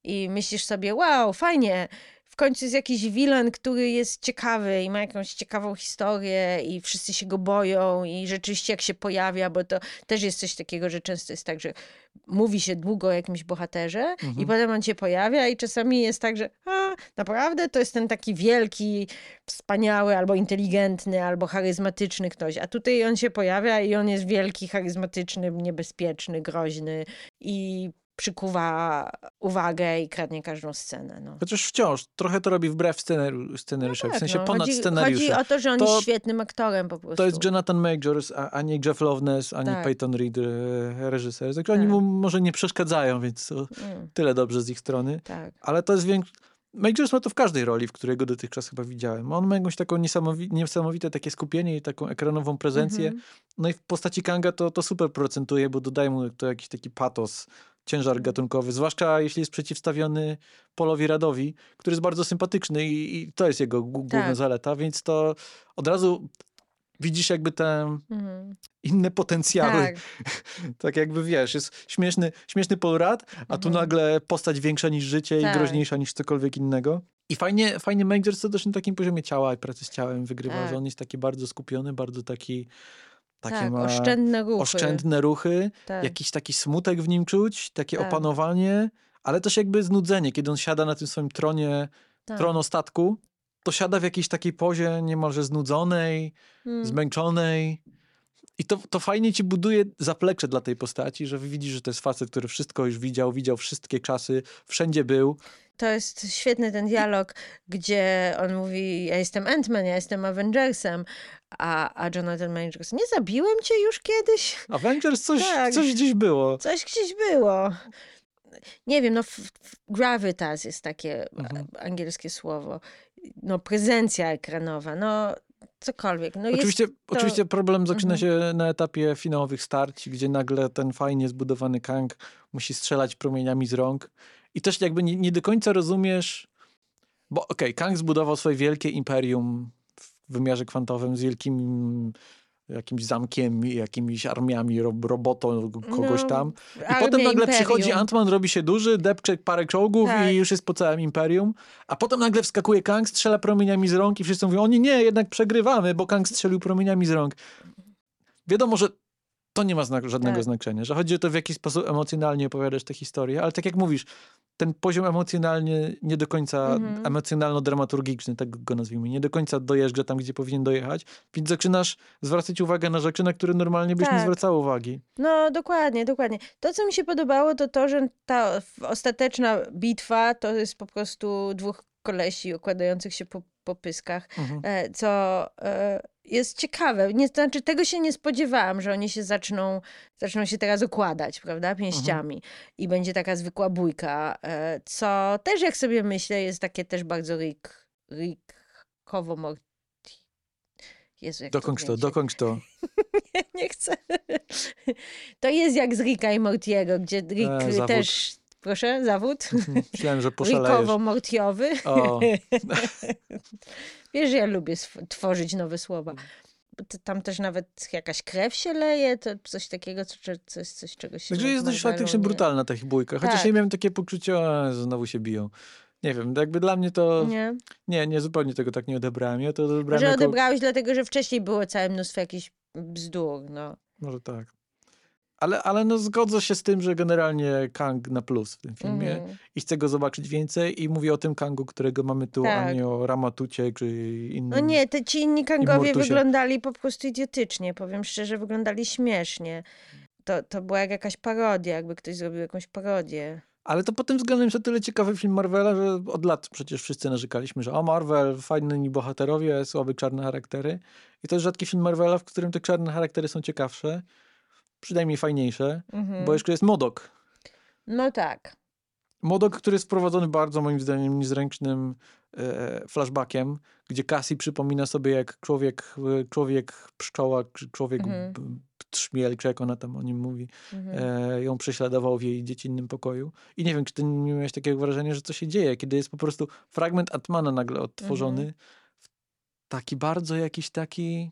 I myślisz sobie, wow, fajnie. W końcu jest jakiś villain, który jest ciekawy i ma jakąś ciekawą historię i wszyscy się go boją i rzeczywiście jak się pojawia, bo to też jest coś takiego, że często jest tak, że mówi się długo o jakimś bohaterze i potem on się pojawia i czasami jest tak, że a, naprawdę? To jest ten taki wielki, wspaniały albo inteligentny, albo charyzmatyczny ktoś, a tutaj on się pojawia i on jest wielki, charyzmatyczny, niebezpieczny, groźny i przykuwa uwagę i kradnie każdą scenę. No. Chociaż wciąż trochę to robi wbrew scenari- scenariuszowi, w Tak, sensie no. ponad chodzi. Chodzi o to, że on To- jest świetnym aktorem po prostu. To jest Jonathan Majors, a, a nie Jeff Loveness, ani Tak. Peyton Reed, e, reżyser. Także oni Tak. mu może nie przeszkadzają, więc Mm, tyle dobrze z ich strony. tak. Ale to jest większe... Majors ma to w każdej roli, w której go dotychczas chyba widziałem. On ma jakąś taką niesamowi... niesamowite takie skupienie i taką ekranową prezencję. Mhm. No i w postaci Kanga to, to super procentuje, bo dodaje mu to jakiś taki patos, ciężar gatunkowy, zwłaszcza jeśli jest przeciwstawiony Polowi Radowi, który jest bardzo sympatyczny i, i to jest jego główna Tak. zaleta, więc to od razu widzisz jakby te Mhm. inne potencjały. Tak. Tak jakby wiesz, jest śmieszny, śmieszny Paul Rudd, a tu Mhm. nagle postać większa niż życie Tak. i groźniejsza niż cokolwiek innego. I fajnie, fajnie Majors to też na takim poziomie ciała i pracy z ciałem wygrywa, Tak. że on jest taki bardzo skupiony, bardzo taki takie tak, ma oszczędne ruchy. oszczędne ruchy, Tak. jakiś taki smutek w nim czuć, takie Tak. opanowanie, ale też jakby znudzenie, kiedy on siada na tym swoim tronie, tak. trono statku, to siada w jakiejś takiej pozie niemalże znudzonej, Mm. zmęczonej. I to, to fajnie ci buduje zaplecze dla tej postaci, że widzisz, że to jest facet, który wszystko już widział, widział wszystkie czasy, wszędzie był. To jest świetny ten dialog, gdzie on mówi, ja jestem Ant-Man, ja jestem Avengersem, a, a Jonathan Majors, nie zabiłem cię już kiedyś? Avengers coś, Tak. coś gdzieś było. Coś gdzieś było. Nie wiem, no gravitas jest takie Mhm. a- angielskie słowo. No prezencja ekranowa, no cokolwiek. No Oczywiście, to... oczywiście problem zaczyna Mhm. się na etapie finałowych starć, gdzie nagle ten fajnie zbudowany Kang musi strzelać promieniami z rąk. I też jakby nie, nie do końca rozumiesz, bo okej, Kang zbudował swoje wielkie imperium w wymiarze kwantowym z wielkim jakimś zamkiem jakimiś armiami, rob, robotą kogoś No, tam. I potem nagle imperium. przychodzi Ant-Man, robi się duży, depcze parę czołgów Tak. i już jest po całym imperium. A potem nagle wskakuje Kang, strzela promieniami z rąk i wszyscy mówią, o nie, nie, jednak przegrywamy, bo Kang strzelił promieniami z rąk. Wiadomo, że to nie ma znak, żadnego Tak. znaczenia, że chodzi o to, w jaki sposób emocjonalnie opowiadasz tę historię, ale tak jak mówisz, ten poziom emocjonalnie nie do końca, Mhm. emocjonalno-dramaturgiczny, tak go nazwijmy, nie do końca dojeżdża tam, gdzie powinien dojechać, więc zaczynasz zwracać uwagę na rzeczy, na które normalnie byś nie Tak. zwracał uwagi. No, dokładnie, dokładnie. To, co mi się podobało, to to, że ta ostateczna bitwa to jest po prostu dwóch kolesi układających się po, po pyskach, Mhm. e, co e, jest ciekawe. Nie, znaczy, tego się nie spodziewałam, że oni się zaczną, zaczną się teraz układać, prawda, pięściami i będzie taka zwykła bójka, e, co też, jak sobie myślę, jest takie też bardzo Rick, Rickowo Morty. Jezu, Dokończ to, będzie? dokończ to. Nie, nie chcę. To jest jak z Ricka i Mortiego, gdzie Rick E, też... Proszę, zawód? Myślałem, że poszalejesz. Rickowo-mortiowy. Wiesz, że ja lubię tworzyć nowe słowa. To tam też nawet jakaś krew się leje, to coś takiego, co, coś, coś czego się Także jest dość faktycznie nie- brutalna ta ich bójka. Chociaż Tak. ja miałem takie poczucie, o, znowu się biją. Nie wiem, jakby dla mnie to... Nie, Nie? nie, zupełnie tego tak nie odebrałem. Ja to odebrałem Może jako... odebrałeś dlatego, że wcześniej było całe mnóstwo jakichś bzdur, no. Może tak. Ale, ale no zgodzę się z tym, że generalnie Kang na plus w tym filmie Mhm. i chcę go zobaczyć więcej i mówię o tym Kangu, którego mamy tu, a Tak. nie o Ramatucie czy innym. No nie, te ci inni kangowie wyglądali po prostu idiotycznie, powiem szczerze, wyglądali śmiesznie. To, to była jak jakaś parodia, jakby ktoś zrobił jakąś parodię. Ale to pod tym względem jest o tyle ciekawy film Marvela, że od lat przecież wszyscy narzekaliśmy, że o Marvel, fajni bohaterowie, słabe czarne charaktery. I to jest rzadki film Marvela, w którym te czarne charaktery są ciekawsze, przynajmniej fajniejsze, Mhm. bo jeszcze jest Modok. No tak. Modok, który jest wprowadzony bardzo moim zdaniem niezręcznym e, flashbackiem, gdzie Cassie przypomina sobie jak człowiek, e, człowiek pszczoła, czy człowiek Mhm. trzmiel, czy jak ona tam o nim mówi, Mhm. e, ją prześladował w jej dziecinnym pokoju. I nie wiem, czy ty nie miałeś takiego wrażenia, że co się dzieje, kiedy jest po prostu fragment Atmana nagle odtworzony Mhm. w taki bardzo jakiś taki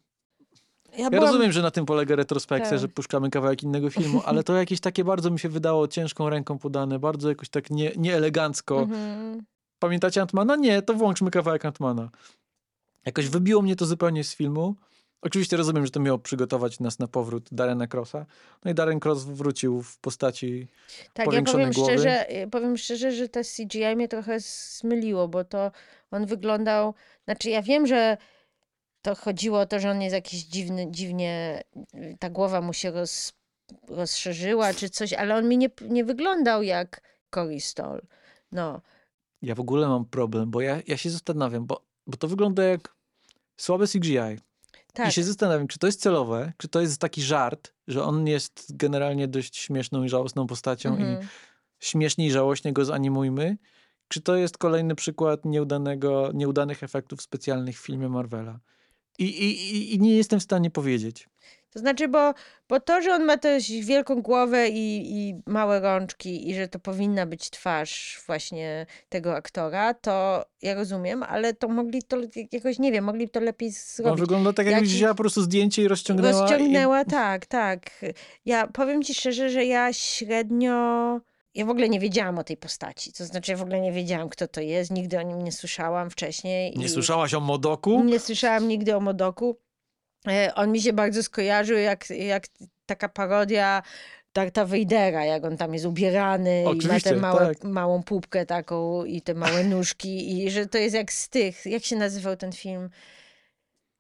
Ja, Ja byłam- rozumiem, że na tym polega retrospekcja, Tak. że puszczamy kawałek innego filmu, ale to jakieś takie bardzo mi się wydało ciężką ręką podane, bardzo jakoś tak nie, nieelegancko. Mhm. Pamiętacie Antmana? Nie, to włączmy kawałek Antmana. Jakoś wybiło mnie to zupełnie z filmu. Oczywiście rozumiem, że to miało przygotować nas na powrót Darena Crossa. No i Darren Cross wrócił w postaci Tak, ja powiększone powiem głowy. szczerze, powiem szczerze, że to CGI mnie trochę zmyliło, bo to on wyglądał, znaczy ja wiem, że to chodziło o to, że on jest jakiś dziwny, dziwnie, ta głowa mu się roz, rozszerzyła czy coś, ale on mi nie, nie wyglądał jak Cory Stoll. No, Ja w ogóle mam problem, bo ja, ja się zastanawiam, bo, bo to wygląda jak słabe CGI. tak. I się zastanawiam, czy to jest celowe, czy to jest taki żart, że on jest generalnie dość śmieszną i żałosną postacią i Mhm. śmiesznie i żałośnie go zanimujmy, czy to jest kolejny przykład nieudanego, nieudanych efektów specjalnych w filmie Marvela. I, i, i- I nie jestem w stanie powiedzieć. To znaczy, bo, bo to, że on ma też wielką głowę i, i małe rączki i że to powinna być twarz właśnie tego aktora, to ja rozumiem, ale to mogli to jakoś, nie wiem, mogli to lepiej On zrobić. wygląda tak, jakbyś wzięła po prostu zdjęcie i rozciągnęła. Rozciągnęła, tak, tak. Ja powiem ci szczerze, że ja średnio. Ja w ogóle nie wiedziałam o tej postaci. To znaczy, ja w ogóle nie wiedziałam, kto to jest. Nigdy o nim nie słyszałam wcześniej. Nie słyszałaś o Modoku? Nie słyszałam nigdy o Modoku. E, On mi się bardzo skojarzył jak, jak taka parodia Darta Vadera, jak on tam jest ubierany i ma Oczywiście, tę małe, tak. małą pupkę taką i te małe nóżki i że to jest jak z tych, jak się nazywał ten film?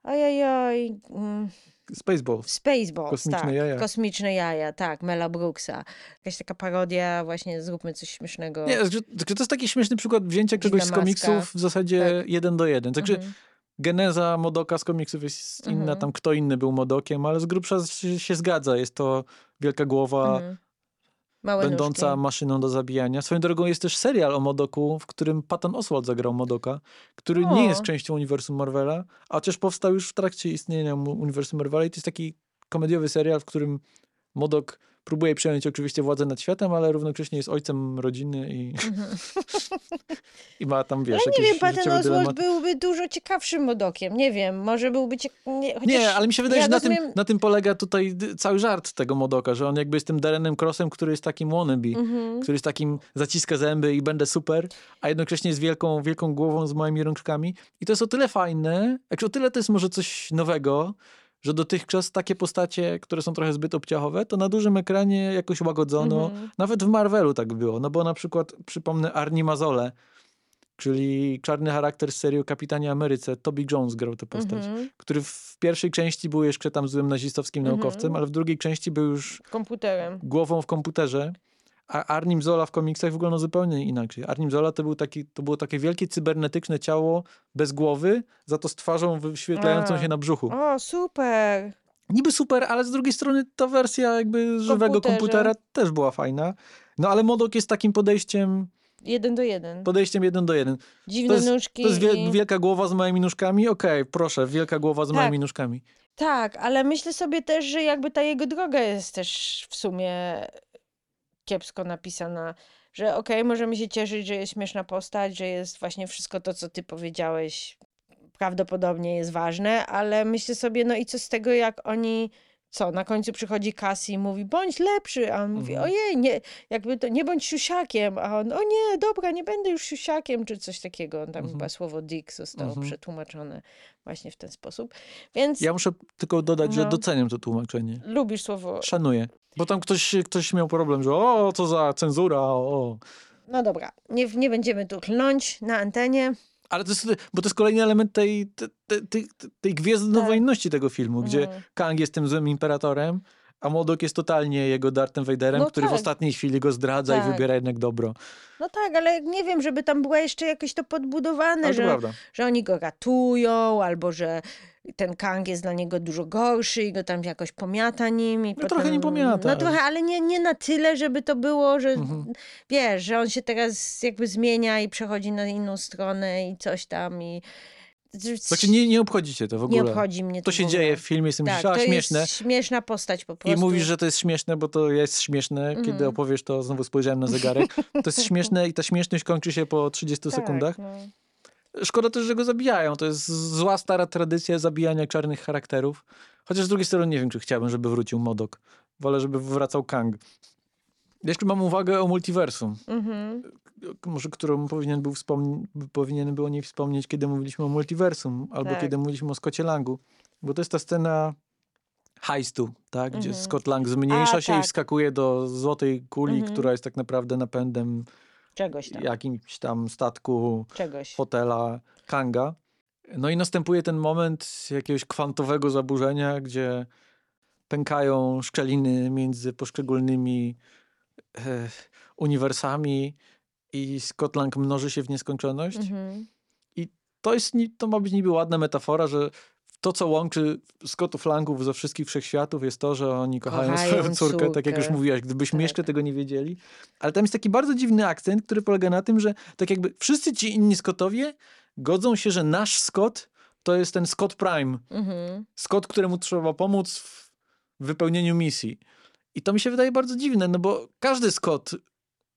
Ojojoj, mm, Spaceballs. Spaceballs, Kosmiczne tak. jaja. Kosmiczne jaja, tak, Mela Brooksa. Jakaś taka parodia, właśnie zróbmy coś śmiesznego. Nie, to jest taki śmieszny przykład wzięcia czegoś z komiksów w zasadzie Tak. jeden do jeden. Także Mhm. geneza Modoka z komiksów jest inna, Mhm. tam kto inny był Modokiem, ale z grubsza się, się zgadza. Jest to wielka głowa, Mhm. Małe będąca nóżki. maszyną do zabijania. Swoją drogą jest też serial o Modoku, w którym Patton Oswalt zagrał Modoka, który O. nie jest częścią uniwersum Marvela, a chociaż powstał już w trakcie istnienia uniwersum Marvela i to jest taki komediowy serial, w którym Modok próbuje przejąć oczywiście władzę nad światem, ale równocześnie jest ojcem rodziny i, Mhm. i ma tam, wiesz, Ale nie wiem, Patton Oswalt dylematy. byłby dużo ciekawszym modokiem. Nie wiem, może byłby ciek... nie, chociaż Nie, ale mi się wydaje, ja że na tym, rozumiem- na tym polega tutaj cały żart tego Modoka, że on jakby jest tym Darrenem Crossem, który jest takim wannabe, Mhm. który jest takim zaciska zęby i będę super, a jednocześnie jest wielką, wielką głową z małymi rączkami. I to jest o tyle fajne, o tyle to jest może coś nowego, że dotychczas takie postacie, które są trochę zbyt obciachowe, to na dużym ekranie jakoś łagodzono. Mhm. Nawet w Marvelu tak było, no bo na przykład przypomnę Arnie Mazole, czyli czarny charakter z serii Kapitanie Ameryce, Toby Jones grał tę postać Mhm. który w pierwszej części był jeszcze tam złym nazistowskim Mhm. naukowcem, ale w drugiej części był już Komputerem. głową w komputerze. A Arnim Zola w komiksach wyglądał zupełnie inaczej. Arnim Zola to, był taki, to było takie wielkie cybernetyczne ciało bez głowy, za to z twarzą wyświetlającą się na brzuchu. O, super. Niby super, ale z drugiej strony ta wersja jakby żywego komputera też była fajna. No ale Modok jest takim podejściem, Jeden do jeden. podejściem jeden do jeden. Dziwne jest- nóżki. To jest wie, wielka głowa z małymi nóżkami? Okej, proszę, wielka głowa z Tak. małymi nóżkami. Tak, ale myślę sobie też, że jakby ta jego droga jest też w sumie kiepsko napisana. Że okej, możemy się cieszyć, że jest śmieszna postać, że jest właśnie wszystko to, co ty powiedziałeś, prawdopodobnie jest ważne, ale myślę sobie, no i co z tego, jak oni. Co, na końcu przychodzi Cassie i mówi, bądź lepszy, a on mówi, Mhm. ojej, nie, jakby to, nie bądź siusiakiem, a on, o nie, dobra, nie będę już siusiakiem, czy coś takiego. Tam Mhm. chyba słowo dick zostało Mhm. przetłumaczone właśnie w ten sposób. Więc Ja muszę tylko dodać, że No. doceniam to tłumaczenie. lubisz słowo Szanuję. Bo tam ktoś, ktoś miał problem, że o, co za cenzura, o. No dobra, nie, nie będziemy tu klnąć na antenie. Ale to jest, bo to jest kolejny element tej, tej, tej, tej, gwiezdnowojenności tego filmu, gdzie Mhm. Kang jest tym złym imperatorem, a Modok jest totalnie jego Darthem Vaderem, No który w tak. ostatniej chwili go zdradza i Tak. wybiera jednak dobro. No tak, ale nie wiem, żeby tam była jeszcze jakoś to podbudowane, to że, prawda. że oni go ratują, albo że ten Kang jest dla niego dużo gorszy i go tam jakoś pomiata nim. I No trochę nie pomiata, No trochę, ale nie, nie na tyle, żeby to było, że Mhm. wiesz, że on się teraz jakby zmienia i przechodzi na inną stronę i coś tam i... Znaczy nie, nie obchodzi cię to w ogóle. nie obchodzi mnie to To się w dzieje w filmie, jestem Tak, myślisz, a to śmieszne. jest śmieszna postać po I prostu. mówisz, że to jest śmieszne, bo to jest śmieszne. Kiedy Mhm. opowiesz to, znowu spojrzałem na zegarek. To jest śmieszne i ta śmieszność kończy się po 30 Tak, sekundach. No. Szkoda też, że go zabijają. To jest zła, stara tradycja zabijania czarnych charakterów. Chociaż z drugiej strony nie wiem, czy chciałbym, żeby wrócił Modok. Wolę, żeby wracał Kang. Jeszcze mam uwagę o multiversum, Mhm. może którą powinien był wspomnieć, powinien był o niej wspomnieć, kiedy mówiliśmy o multiversum, albo Tak. kiedy mówiliśmy o Scottie Langu. Bo to jest ta scena heistu, tak? gdzie Mhm. Scott Lang zmniejsza A, się i tak. wskakuje do złotej kuli, Mhm. która jest tak naprawdę napędem Czegoś tam. jakimś tam statku Czegoś. fotela Kanga. No i następuje ten moment jakiegoś kwantowego zaburzenia, gdzie pękają szczeliny między poszczególnymi e, uniwersami i Scott Lang mnoży się w nieskończoność. Mhm. To, jest, to ma być niby ładna metafora, że to, co łączy Scottów Langów ze wszystkich wszechświatów jest to, że oni kochają, Kochają swoją córkę, tak jak już córkę. mówiłaś, gdybyśmy Tak. jeszcze tego nie wiedzieli. Ale tam jest taki bardzo dziwny akcent, który polega na tym, że tak jakby wszyscy ci inni Scottowie godzą się, że nasz Scott to jest ten Scott Prime. Mhm. Scott, któremu trzeba pomóc w wypełnieniu misji. I to mi się wydaje bardzo dziwne, no bo każdy Scott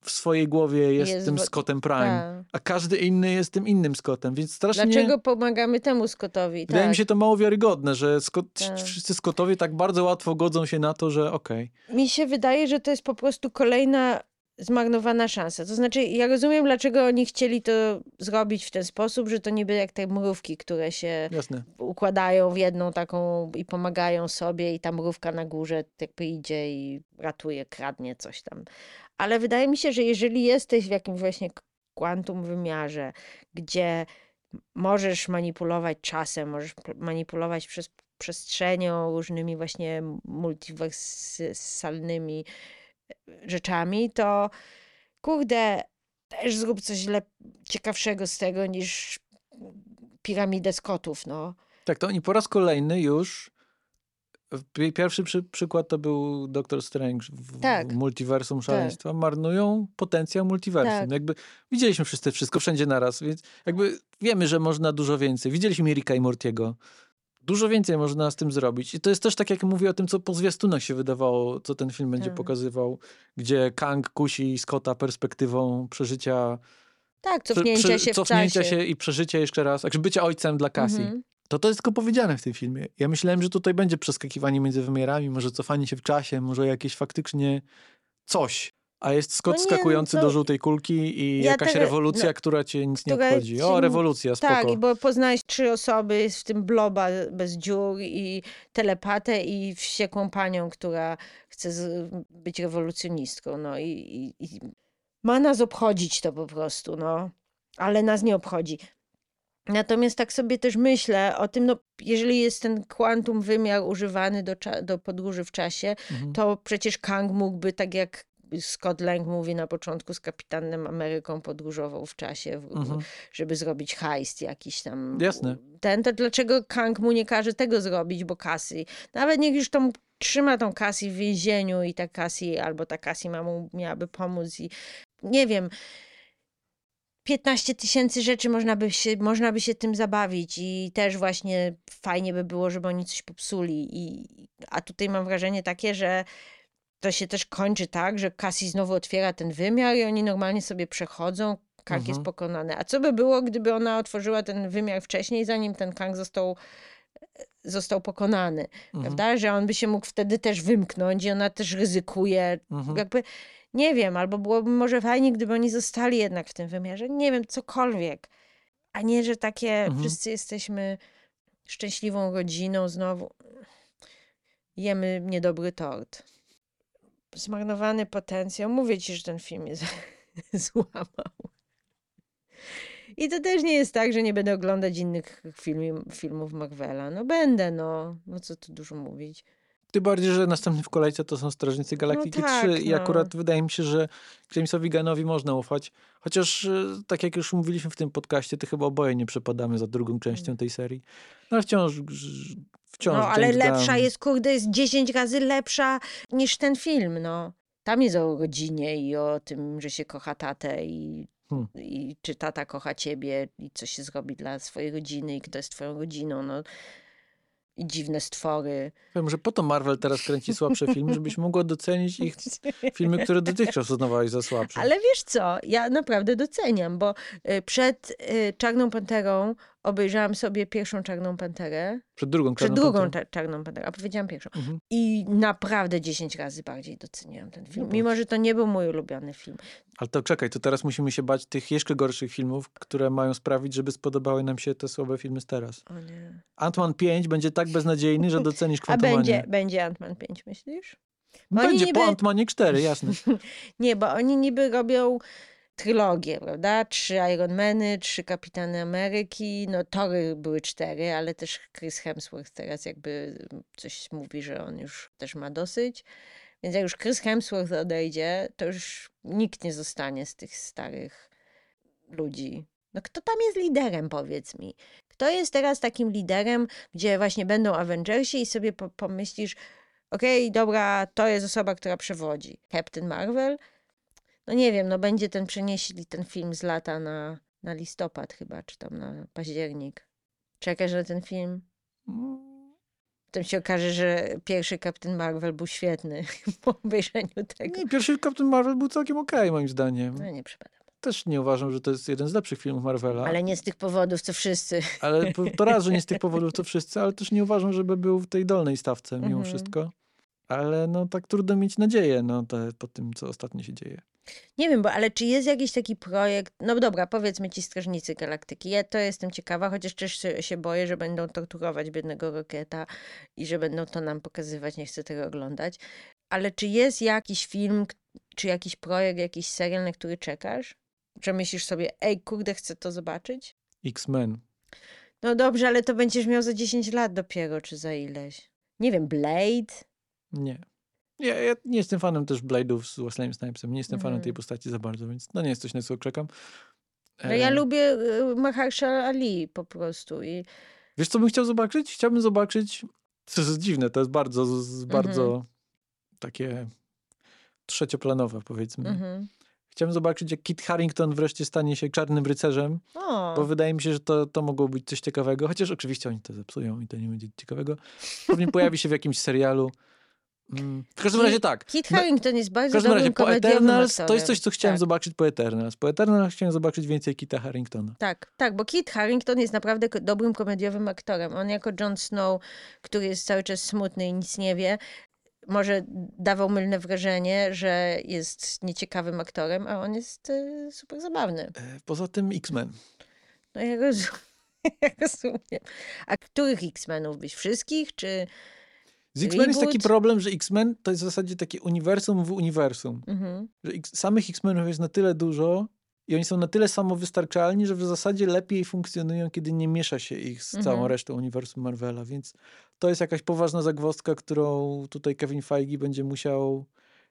w swojej głowie jest, Jest tym Scottem Prime, Tak. a każdy inny jest tym innym Scottem, więc strasznie... Dlaczego pomagamy temu Scottowi? Wydaje tak. mi się to mało wiarygodne, że Scott, Tak. wszyscy Scottowie tak bardzo łatwo godzą się na to, że okej. Mi się wydaje, że to jest po prostu kolejna zmarnowana szansa. To znaczy, ja rozumiem, dlaczego oni chcieli to zrobić w ten sposób, że to niby jak te mrówki, które się jasne. układają w jedną taką i pomagają sobie i ta mrówka na górze jakby idzie i ratuje, kradnie coś tam. Ale wydaje mi się, że jeżeli jesteś w jakimś właśnie kwantum wymiarze, gdzie możesz manipulować czasem, możesz manipulować przez przestrzenią, różnymi właśnie multiwersalnymi rzeczami, to kurde, też zrób coś lep- ciekawszego z tego niż piramidę Scottów, no. Tak, to oni po raz kolejny już Pierwszy przy, przykład to był Doctor Strange w, Tak. w multiversum szaleństwa. Marnują potencjał multiversum. Tak. Jakby widzieliśmy wszyscy wszystko wszędzie naraz, więc jakby wiemy, że można dużo więcej. Widzieliśmy Ricka i Mortiego. Dużo więcej można z tym zrobić. I to jest też tak, jak mówię o tym, co po zwiastunach się wydawało, co ten film będzie Tak. pokazywał, gdzie Kang kusi Scotta perspektywą przeżycia Tak, cofnięcia się w cofnięcia czasie. się i przeżycia jeszcze raz, znaczy bycia ojcem dla Cassie. Mhm. To to jest tylko powiedziane w tym filmie. Ja myślałem, że tutaj będzie przeskakiwanie między wymiarami, może cofanie się w czasie, może jakieś faktycznie coś. A jest Scott No nie, skakujący no do to- żółtej kulki i Ja jakaś tego- rewolucja, no, która cię nic nie obchodzi. O, rewolucja, spoko. Tak, bo poznałeś trzy osoby, w tym bloba bez dziur i telepatę i wściekłą panią, która chce być rewolucjonistką, no i, i, i ma nas obchodzić to po prostu, no. Ale nas nie obchodzi. Natomiast tak sobie też myślę o tym, no, jeżeli jest ten kwantum wymiar używany do, do podróży w czasie, Mhm. to przecież Kang mógłby, tak jak Scott Lang mówi na początku, z Kapitanem Ameryką podróżował w czasie, w, Mhm. żeby zrobić heist jakiś tam. Jasne. Ten, to dlaczego Kang mu nie każe tego zrobić, bo Cassie, nawet niech już tą trzyma tą Cassie w więzieniu i ta Cassie, albo ta Cassie ma mu, miałaby pomóc i nie wiem, 15 tysięcy rzeczy można by, się, można by się tym zabawić i też właśnie fajnie by było, żeby oni coś popsuli. I, a tutaj mam wrażenie takie, że to się też kończy tak, że Cassie znowu otwiera ten wymiar i oni normalnie sobie przechodzą. Kang Mhm. jest pokonany. A co by było, gdyby ona otworzyła ten wymiar wcześniej, zanim ten Kang został, został pokonany? Mhm. Prawda? Że on by się mógł wtedy też wymknąć i ona też ryzykuje. Mhm. Jakby, nie wiem, albo byłoby może fajnie, gdyby oni zostali jednak w tym wymiarze. Nie wiem, cokolwiek. A nie, że takie Mhm. wszyscy jesteśmy szczęśliwą rodziną znowu. Jemy niedobry tort. Zmarnowany potencjał. Mówię ci, że ten film jest złamał. I to też nie jest tak, że nie będę oglądać innych film, filmów Marvela. No będę, no. No co tu dużo mówić. Tym bardziej, że następny w kolejce to są Strażnicy Galaktyki tak, 3 i no. akurat wydaje mi się, że Jamesowi Gunnowi można ufać. Chociaż, e, tak jak już mówiliśmy w tym podcaście, to chyba oboje nie przepadamy za drugą częścią tej serii. No ale wciąż, wciąż No, ale James lepsza Gunn- jest, kurde, jest 10 razy lepsza niż ten film, no. Tam jest o rodzinie i o tym, że się kocha tatę i, Hmm. i czy tata kocha ciebie i co się zrobi dla swojej rodziny i kto jest twoją rodziną, no. I dziwne stwory. Wiem, że po to Marvel teraz kręci słabsze filmy, żebyś mogła docenić ich filmy, które dotychczas uznawałaś za słabsze. Ale wiesz co, ja naprawdę doceniam, bo y, przed y, Czarną Panterą obejrzałam sobie pierwszą Czarną Panterę, Przed drugą przed Czarną drugą Panterą. cza- Czarną Panterę, a powiedziałam pierwszą. Mhm. I naprawdę 10 razy bardziej doceniłam ten film, No mimo że to nie był mój ulubiony film. Ale to czekaj, to teraz musimy się bać tych jeszcze gorszych filmów, które mają sprawić, żeby spodobały nam się te słabe filmy z teraz. O nie. Ant-Man 5 będzie tak beznadziejny, że docenisz A Quantumanię. będzie, będzie Ant-Man 5, myślisz? Bo Będzie niby- po Ant-Manie 4, jasne. Nie, bo oni niby robią trylogię, prawda? Trzy Ironmany, trzy Kapitany Ameryki, no Tory były cztery, ale też Chris Hemsworth teraz jakby coś mówi, że on już też ma dosyć. Więc jak już Chris Hemsworth odejdzie, to już nikt nie zostanie z tych starych ludzi. No kto tam jest liderem, powiedz mi? Kto jest teraz takim liderem, gdzie właśnie będą Avengersi i sobie po pomyślisz, okej, dobra, to jest osoba, która przewodzi. Captain Marvel? No nie wiem, no będzie ten, przenieśli ten film z lata na, na listopad chyba, czy tam na październik. Czekasz na ten film? Potem się okaże, że pierwszy Captain Marvel był świetny po obejrzeniu tego. Nie, pierwszy Captain Marvel był całkiem okej, moim zdaniem. No nie przypadam. Też nie uważam, że to jest jeden z lepszych filmów Marvela. Ale nie z tych powodów, co wszyscy. Ale to raz, że nie z tych powodów to wszyscy, ale też nie uważam, żeby był w tej dolnej stawce mimo Mhm. wszystko. Ale no tak trudno mieć nadzieję no, te, po tym, co ostatnio się dzieje. Nie wiem, bo ale czy jest jakiś taki projekt, no dobra, powiedzmy ci Strażnicy Galaktyki, ja to jestem ciekawa, chociaż też się, boję, że będą torturować biednego Roketa i że będą to nam pokazywać, nie chcę tego oglądać, ale czy jest jakiś film, czy jakiś projekt, jakiś serial, na który czekasz? Że myślisz sobie, ej, kurde, chcę to zobaczyć? X-Men. No dobrze, ale to będziesz miał za 10 lat dopiero, czy za ileś. Nie wiem, Blade? Nie. Ja, ja nie jestem fanem też Blade'ów z Wesleyem Snipesem. Nie jestem fanem Mhm. tej postaci za bardzo, więc to nie jest coś, na co czekam. No ja E, lubię y, Mahershala Ali po prostu i Wiesz, co bym chciał zobaczyć? Chciałbym zobaczyć, to jest dziwne, to jest bardzo, bardzo Mhm. takie trzecioplanowe, powiedzmy. mhm. Chciałbym zobaczyć, jak Kit Harington wreszcie stanie się czarnym rycerzem, O. bo wydaje mi się, że to, to mogło być coś ciekawego, chociaż oczywiście oni to zepsują i to nie będzie ciekawego. Pewnie pojawi się w jakimś serialu. Mm, W każdym razie tak. Kit Harington jest bardzo każdym razie dobrym po Eternals to jest coś, co chciałem tak, zobaczyć po Eternals. Po Eternals chciałem zobaczyć więcej Kita Haringtona. Tak, tak, bo Kit Harington jest naprawdę dobrym komediowym aktorem. On jako Jon Snow, który jest cały czas smutny i nic nie wie, może dawał mylne wrażenie, że jest nieciekawym aktorem, a on jest e, super zabawny. E, Poza tym X-Men. No ja rozumiem. Ja rozumiem. A których X-Menów byś? Wszystkich, czy... Z X-Men jest taki problem, że X-Men to jest w zasadzie takie uniwersum w uniwersum. Mhm. Że X- samych X-Menów jest na tyle dużo i oni są na tyle samowystarczalni, że w zasadzie lepiej funkcjonują, kiedy nie miesza się ich z całą Mhm. resztą uniwersum Marvela, więc to jest jakaś poważna zagwozdka, którą tutaj Kevin Feige będzie musiał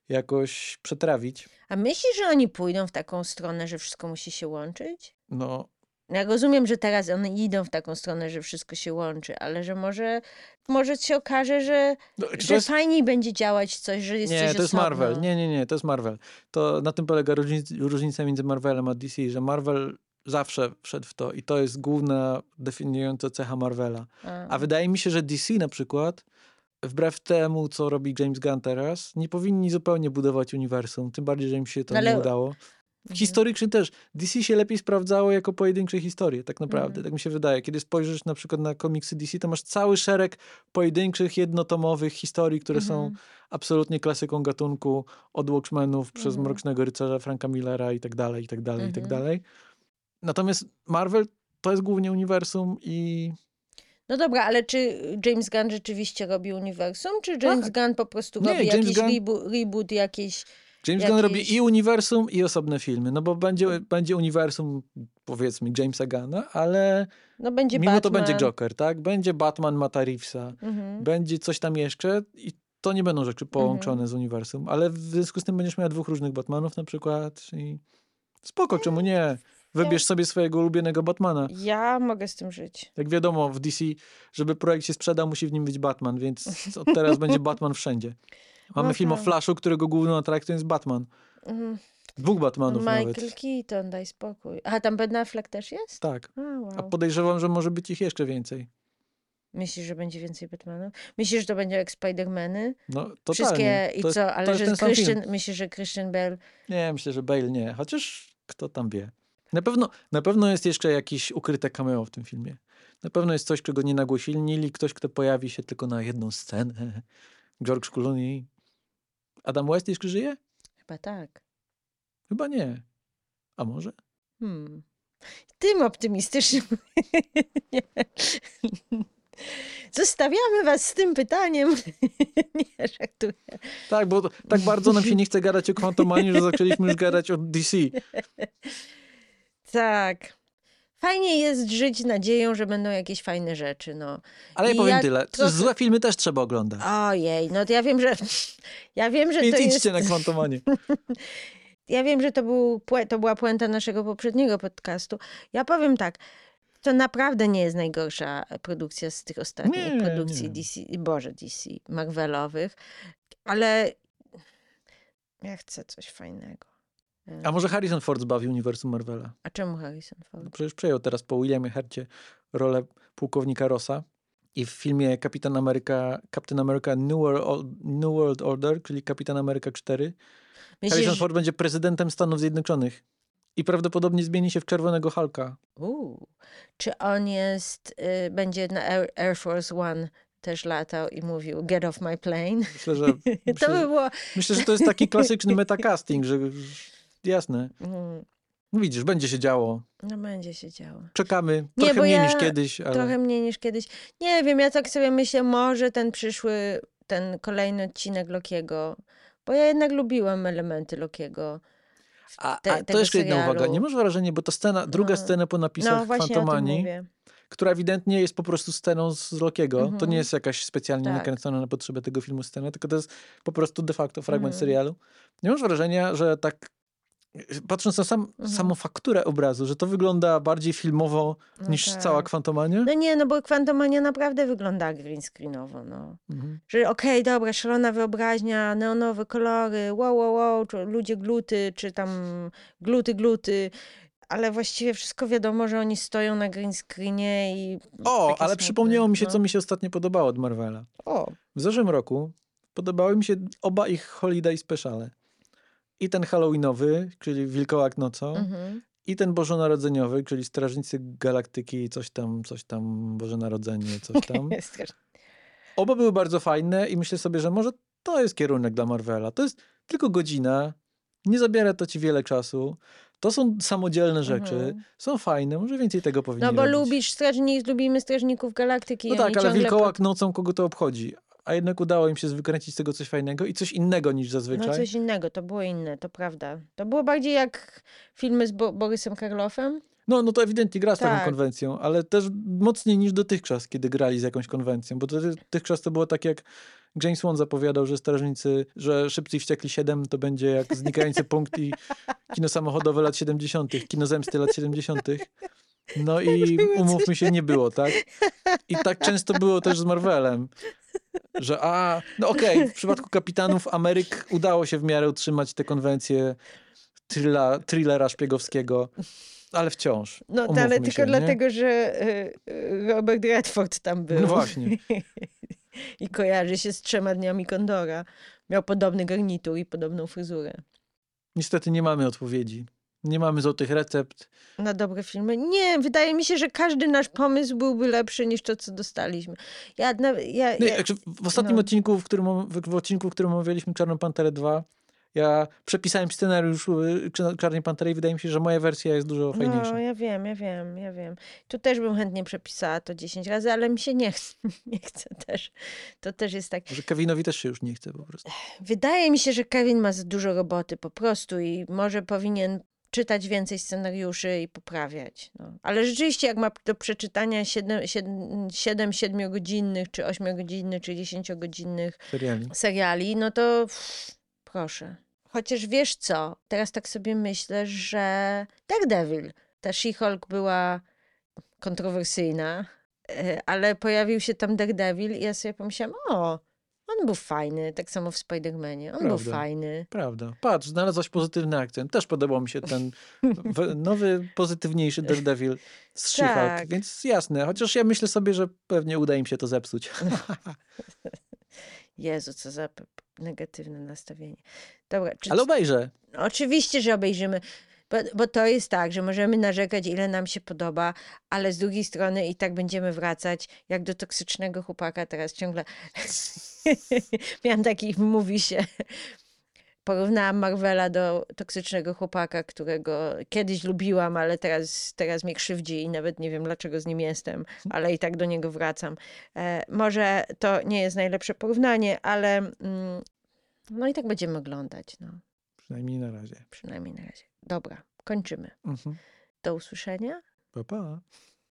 jakoś przetrawić. A myślisz, że oni pójdą w taką stronę, że wszystko musi się łączyć? No, Ja rozumiem, że teraz one idą w taką stronę, że wszystko się łączy, ale że może, może się okaże, że, no że jest... fajniej będzie działać coś, że jest Nie, coś to jest osobno. Marvel. Nie, nie, nie, to jest Marvel. To na tym polega różnic, różnica między Marvelem a DC, że Marvel zawsze wszedł w to i to jest główna definiująca cecha Marvela. A, A wydaje mi się, że DC na przykład, wbrew temu, co robi James Gunn teraz, nie powinni zupełnie budować uniwersum. Tym bardziej, że im się to No ale- nie udało. Mhm. Historycznie też. DC się lepiej sprawdzało jako pojedyncze historie, tak naprawdę. Mhm. Tak mi się wydaje. Kiedy spojrzysz na przykład na komiksy DC, to masz cały szereg pojedynczych, jednotomowych historii, które są Mhm. absolutnie klasyką gatunku od Watchmenów przez Mhm. Mrocznego Rycerza Franka Millera i tak dalej, i tak dalej, i tak Mhm. dalej. Natomiast Marvel to jest głównie uniwersum i No dobra, ale czy James Gunn rzeczywiście robi uniwersum, czy James Tak. Gunn po prostu Nie, robi James jakiś Gunn- reboot, jakiś... James Gunn robi i uniwersum, i osobne filmy. No bo będzie, będzie uniwersum, powiedzmy, Jamesa Gunna, ale No będzie mimo to Batman. będzie Joker, tak? Będzie Batman Mata Reevesa, Mhm. będzie coś tam jeszcze i to nie będą rzeczy połączone z uniwersum, ale w związku z tym będziesz miała dwóch różnych Batmanów na przykład i spoko, czemu nie? Wybierz sobie swojego ulubionego Batmana. Ja mogę z tym żyć. Jak wiadomo, w DC, żeby projekt się sprzedał, musi w nim być Batman, więc od teraz będzie Batman wszędzie. Mamy No film o tak. Flashu, którego główną atrakcją jest Batman. Mhm. Dwóch Batmanów Michael nawet. Keaton, daj spokój. A tam Ben Affleck też jest? Tak. A, wow. A podejrzewam, że może być ich jeszcze więcej. Myślisz, że będzie więcej Batmanów? Myślisz, że to będzie jak Spider-Many? No, totalnie. Wszystkie i jest, co? Ale że. Christian, myślisz, że Christian Bale Nie, myślę, że Bale nie. Chociaż kto tam wie. Na pewno, na pewno jest jeszcze jakieś ukryte cameo w tym filmie. Na pewno jest coś, czego nie nagłośnili. Ktoś, kto pojawi się tylko na jedną scenę. George Clooney. Adam West jeszcze żyje? chyba tak. Chyba nie. A może? Hmm. Tym optymistycznym. Zostawiamy was z tym pytaniem. Nie, żartuję. Tak, bo tak bardzo nam się nie chce gadać o Quantumanie, że zaczęliśmy już gadać o DC. Tak. Fajnie jest żyć nadzieją, że będą jakieś fajne rzeczy, no. Ale ja I powiem ja tyle. trochę- Złe filmy też trzeba oglądać. Ojej, no to ja wiem, że ja wiem, że Więc to jest idźcie na Quantumanie. Ja wiem, że to, był, to była puenta naszego poprzedniego podcastu. Ja powiem tak, to naprawdę nie jest najgorsza produkcja z tych ostatnich Nie, produkcji nie. DC, Boże DC, Marvelowych, ale ja chcę coś fajnego. A może Harrison Ford zbawi uniwersum Marvela? A czemu Harrison No Ford? przecież przejął teraz po Williamie Hercie rolę pułkownika Rossa. I w filmie Kapitan Ameryka, Captain America New World, New World Order, czyli Kapitan Ameryka 4, Harrison Myślisz, Ford będzie prezydentem Stanów Zjednoczonych. I prawdopodobnie zmieni się w czerwonego Hulka. Uu, czy on jest, y, będzie na Air, Force One też latał i mówił get off my plane? Myślę, że, to myślę, by było... myślę, że to jest taki klasyczny metacasting, że jasne. Mm, widzisz, będzie się działo. No będzie się działo. Czekamy. Nie, Trochę bo mniej ja niż kiedyś, ale... Trochę mniej niż kiedyś. Nie wiem, ja tak sobie myślę, może ten przyszły, ten kolejny odcinek Lokiego, bo ja jednak lubiłam elementy Lokiego. A, te- a to jeszcze jedna uwaga. Nie masz wrażenia, bo to scena, druga No. scena po napisach No Fantomanii, która ewidentnie jest po prostu sceną z Lokiego. To Mhm. nie jest jakaś specjalnie Tak. nakręcona na potrzeby tego filmu scena, tylko to jest po prostu de facto fragment Mhm. serialu. Nie masz wrażenia, że tak patrząc na sam, Mhm. samą fakturę obrazu, że to wygląda bardziej filmowo No niż tak. cała Kwantomania? No nie, no bo Kwantomania naprawdę wygląda green screenowo, no. Mhm. Że okej, dobra, szalona wyobraźnia, neonowe kolory, wow, wow, wow, ludzie gluty, czy tam gluty, gluty, ale właściwie wszystko wiadomo, że oni stoją na green screenie i O, ale przypomniało mi się, no. co mi się ostatnio podobało od Marvela. O, W zeszłym roku podobały mi się oba ich holiday speciale. I ten halloweenowy, czyli Wilkołak nocą, mhm. i ten bożonarodzeniowy, czyli Strażnicy Galaktyki, coś tam, coś tam, Boże Narodzenie, coś tam. Oba były bardzo fajne i myślę sobie, że może to jest kierunek dla Marvela. To jest tylko godzina, nie zabiera to ci wiele czasu. To są samodzielne rzeczy, Mhm. są fajne, może więcej tego powinni No bo robić. lubisz strażnik, lubimy strażników galaktyki. No tak, ale Wilkołak nocą kogo to obchodzi? A jednak udało im się wykręcić z tego coś fajnego i coś innego niż No zazwyczaj. coś innego, to było inne, to prawda. To było bardziej jak filmy z Bo Borysem Karloffem. No, no to ewidentnie gra z taką Tak. konwencją, ale też mocniej niż dotychczas, kiedy grali z jakąś konwencją, bo dotychczas to było tak jak James Wan zapowiadał, że Strażnicy, że Szybcy Wściekli 7 to będzie jak Znikający Punkt i kino samochodowe lat 70., kino zemsty lat 70. No i umówmy się, nie było, tak? I tak często było też z Marvelem, że a, no okej, w przypadku Kapitanów Ameryk udało się w miarę utrzymać te konwencje thrilla, thrillera szpiegowskiego, ale wciąż. No to ale tylko się, nie? dlatego, że y, y, Robert Redford tam był. No właśnie. I kojarzy się z trzema dniami Kondora. Miał podobny garnitur i podobną fryzurę. Niestety nie mamy odpowiedzi. Nie mamy złotych recept. Na dobre filmy. Nie, wydaje mi się, że każdy nasz pomysł byłby lepszy niż to, co dostaliśmy. Ja, na- ja, Nie, ja, w ostatnim no. odcinku, w którym, w, w odcinku, w którym omawialiśmy Czarną Panterę 2, ja przepisałem scenariusz y, Cz- Czarnej Pantery i wydaje mi się, że moja wersja jest dużo fajniejsza. No, ja wiem, ja wiem, ja wiem. Tu też bym chętnie przepisała to 10 razy, ale mi się nie chce, nie chce też. To też jest tak. Że Kevinowi też się już nie chce po prostu. Wydaje mi się, że Kevin ma za dużo roboty po prostu i może powinien czytać więcej scenariuszy i poprawiać. No. Ale rzeczywiście, jak ma do przeczytania 7, 7, 7 godzinnych, czy 8 godzinnych, czy 10 godzinnych Seriali. seriali, no to pff, proszę. Chociaż wiesz co, teraz tak sobie myślę, że Daredevil, ta She-Hulk była kontrowersyjna, e, ale pojawił się tam Daredevil i ja sobie pomyślałam, o, On był fajny, tak samo w Spider-Manie. On był Prawda. fajny. Prawda. Patrz, znalazłaś pozytywny akcent. Też podobał mi się ten nowy, pozytywniejszy Daredevil z She-Hulk. Tak. Więc jasne, chociaż ja myślę sobie, że pewnie uda im się to zepsuć. Jezu, co za negatywne nastawienie. Dobra, czy, Ale obejrzę. oczywiście, że obejrzymy, bo, bo to jest tak, że możemy narzekać, ile nam się podoba, ale z drugiej strony i tak będziemy wracać, jak do toksycznego chłopaka teraz ciągle. Miałam taki, mówi się, porównałam Marvela do toksycznego chłopaka, którego kiedyś lubiłam, ale teraz, teraz mnie krzywdzi i nawet nie wiem, dlaczego z nim jestem, ale i tak do niego wracam. E, może to nie jest najlepsze porównanie, ale mm, no i tak będziemy oglądać, no, Przynajmniej na razie. przynajmniej na razie. Dobra, kończymy. Mhm. Do usłyszenia. Pa, pa.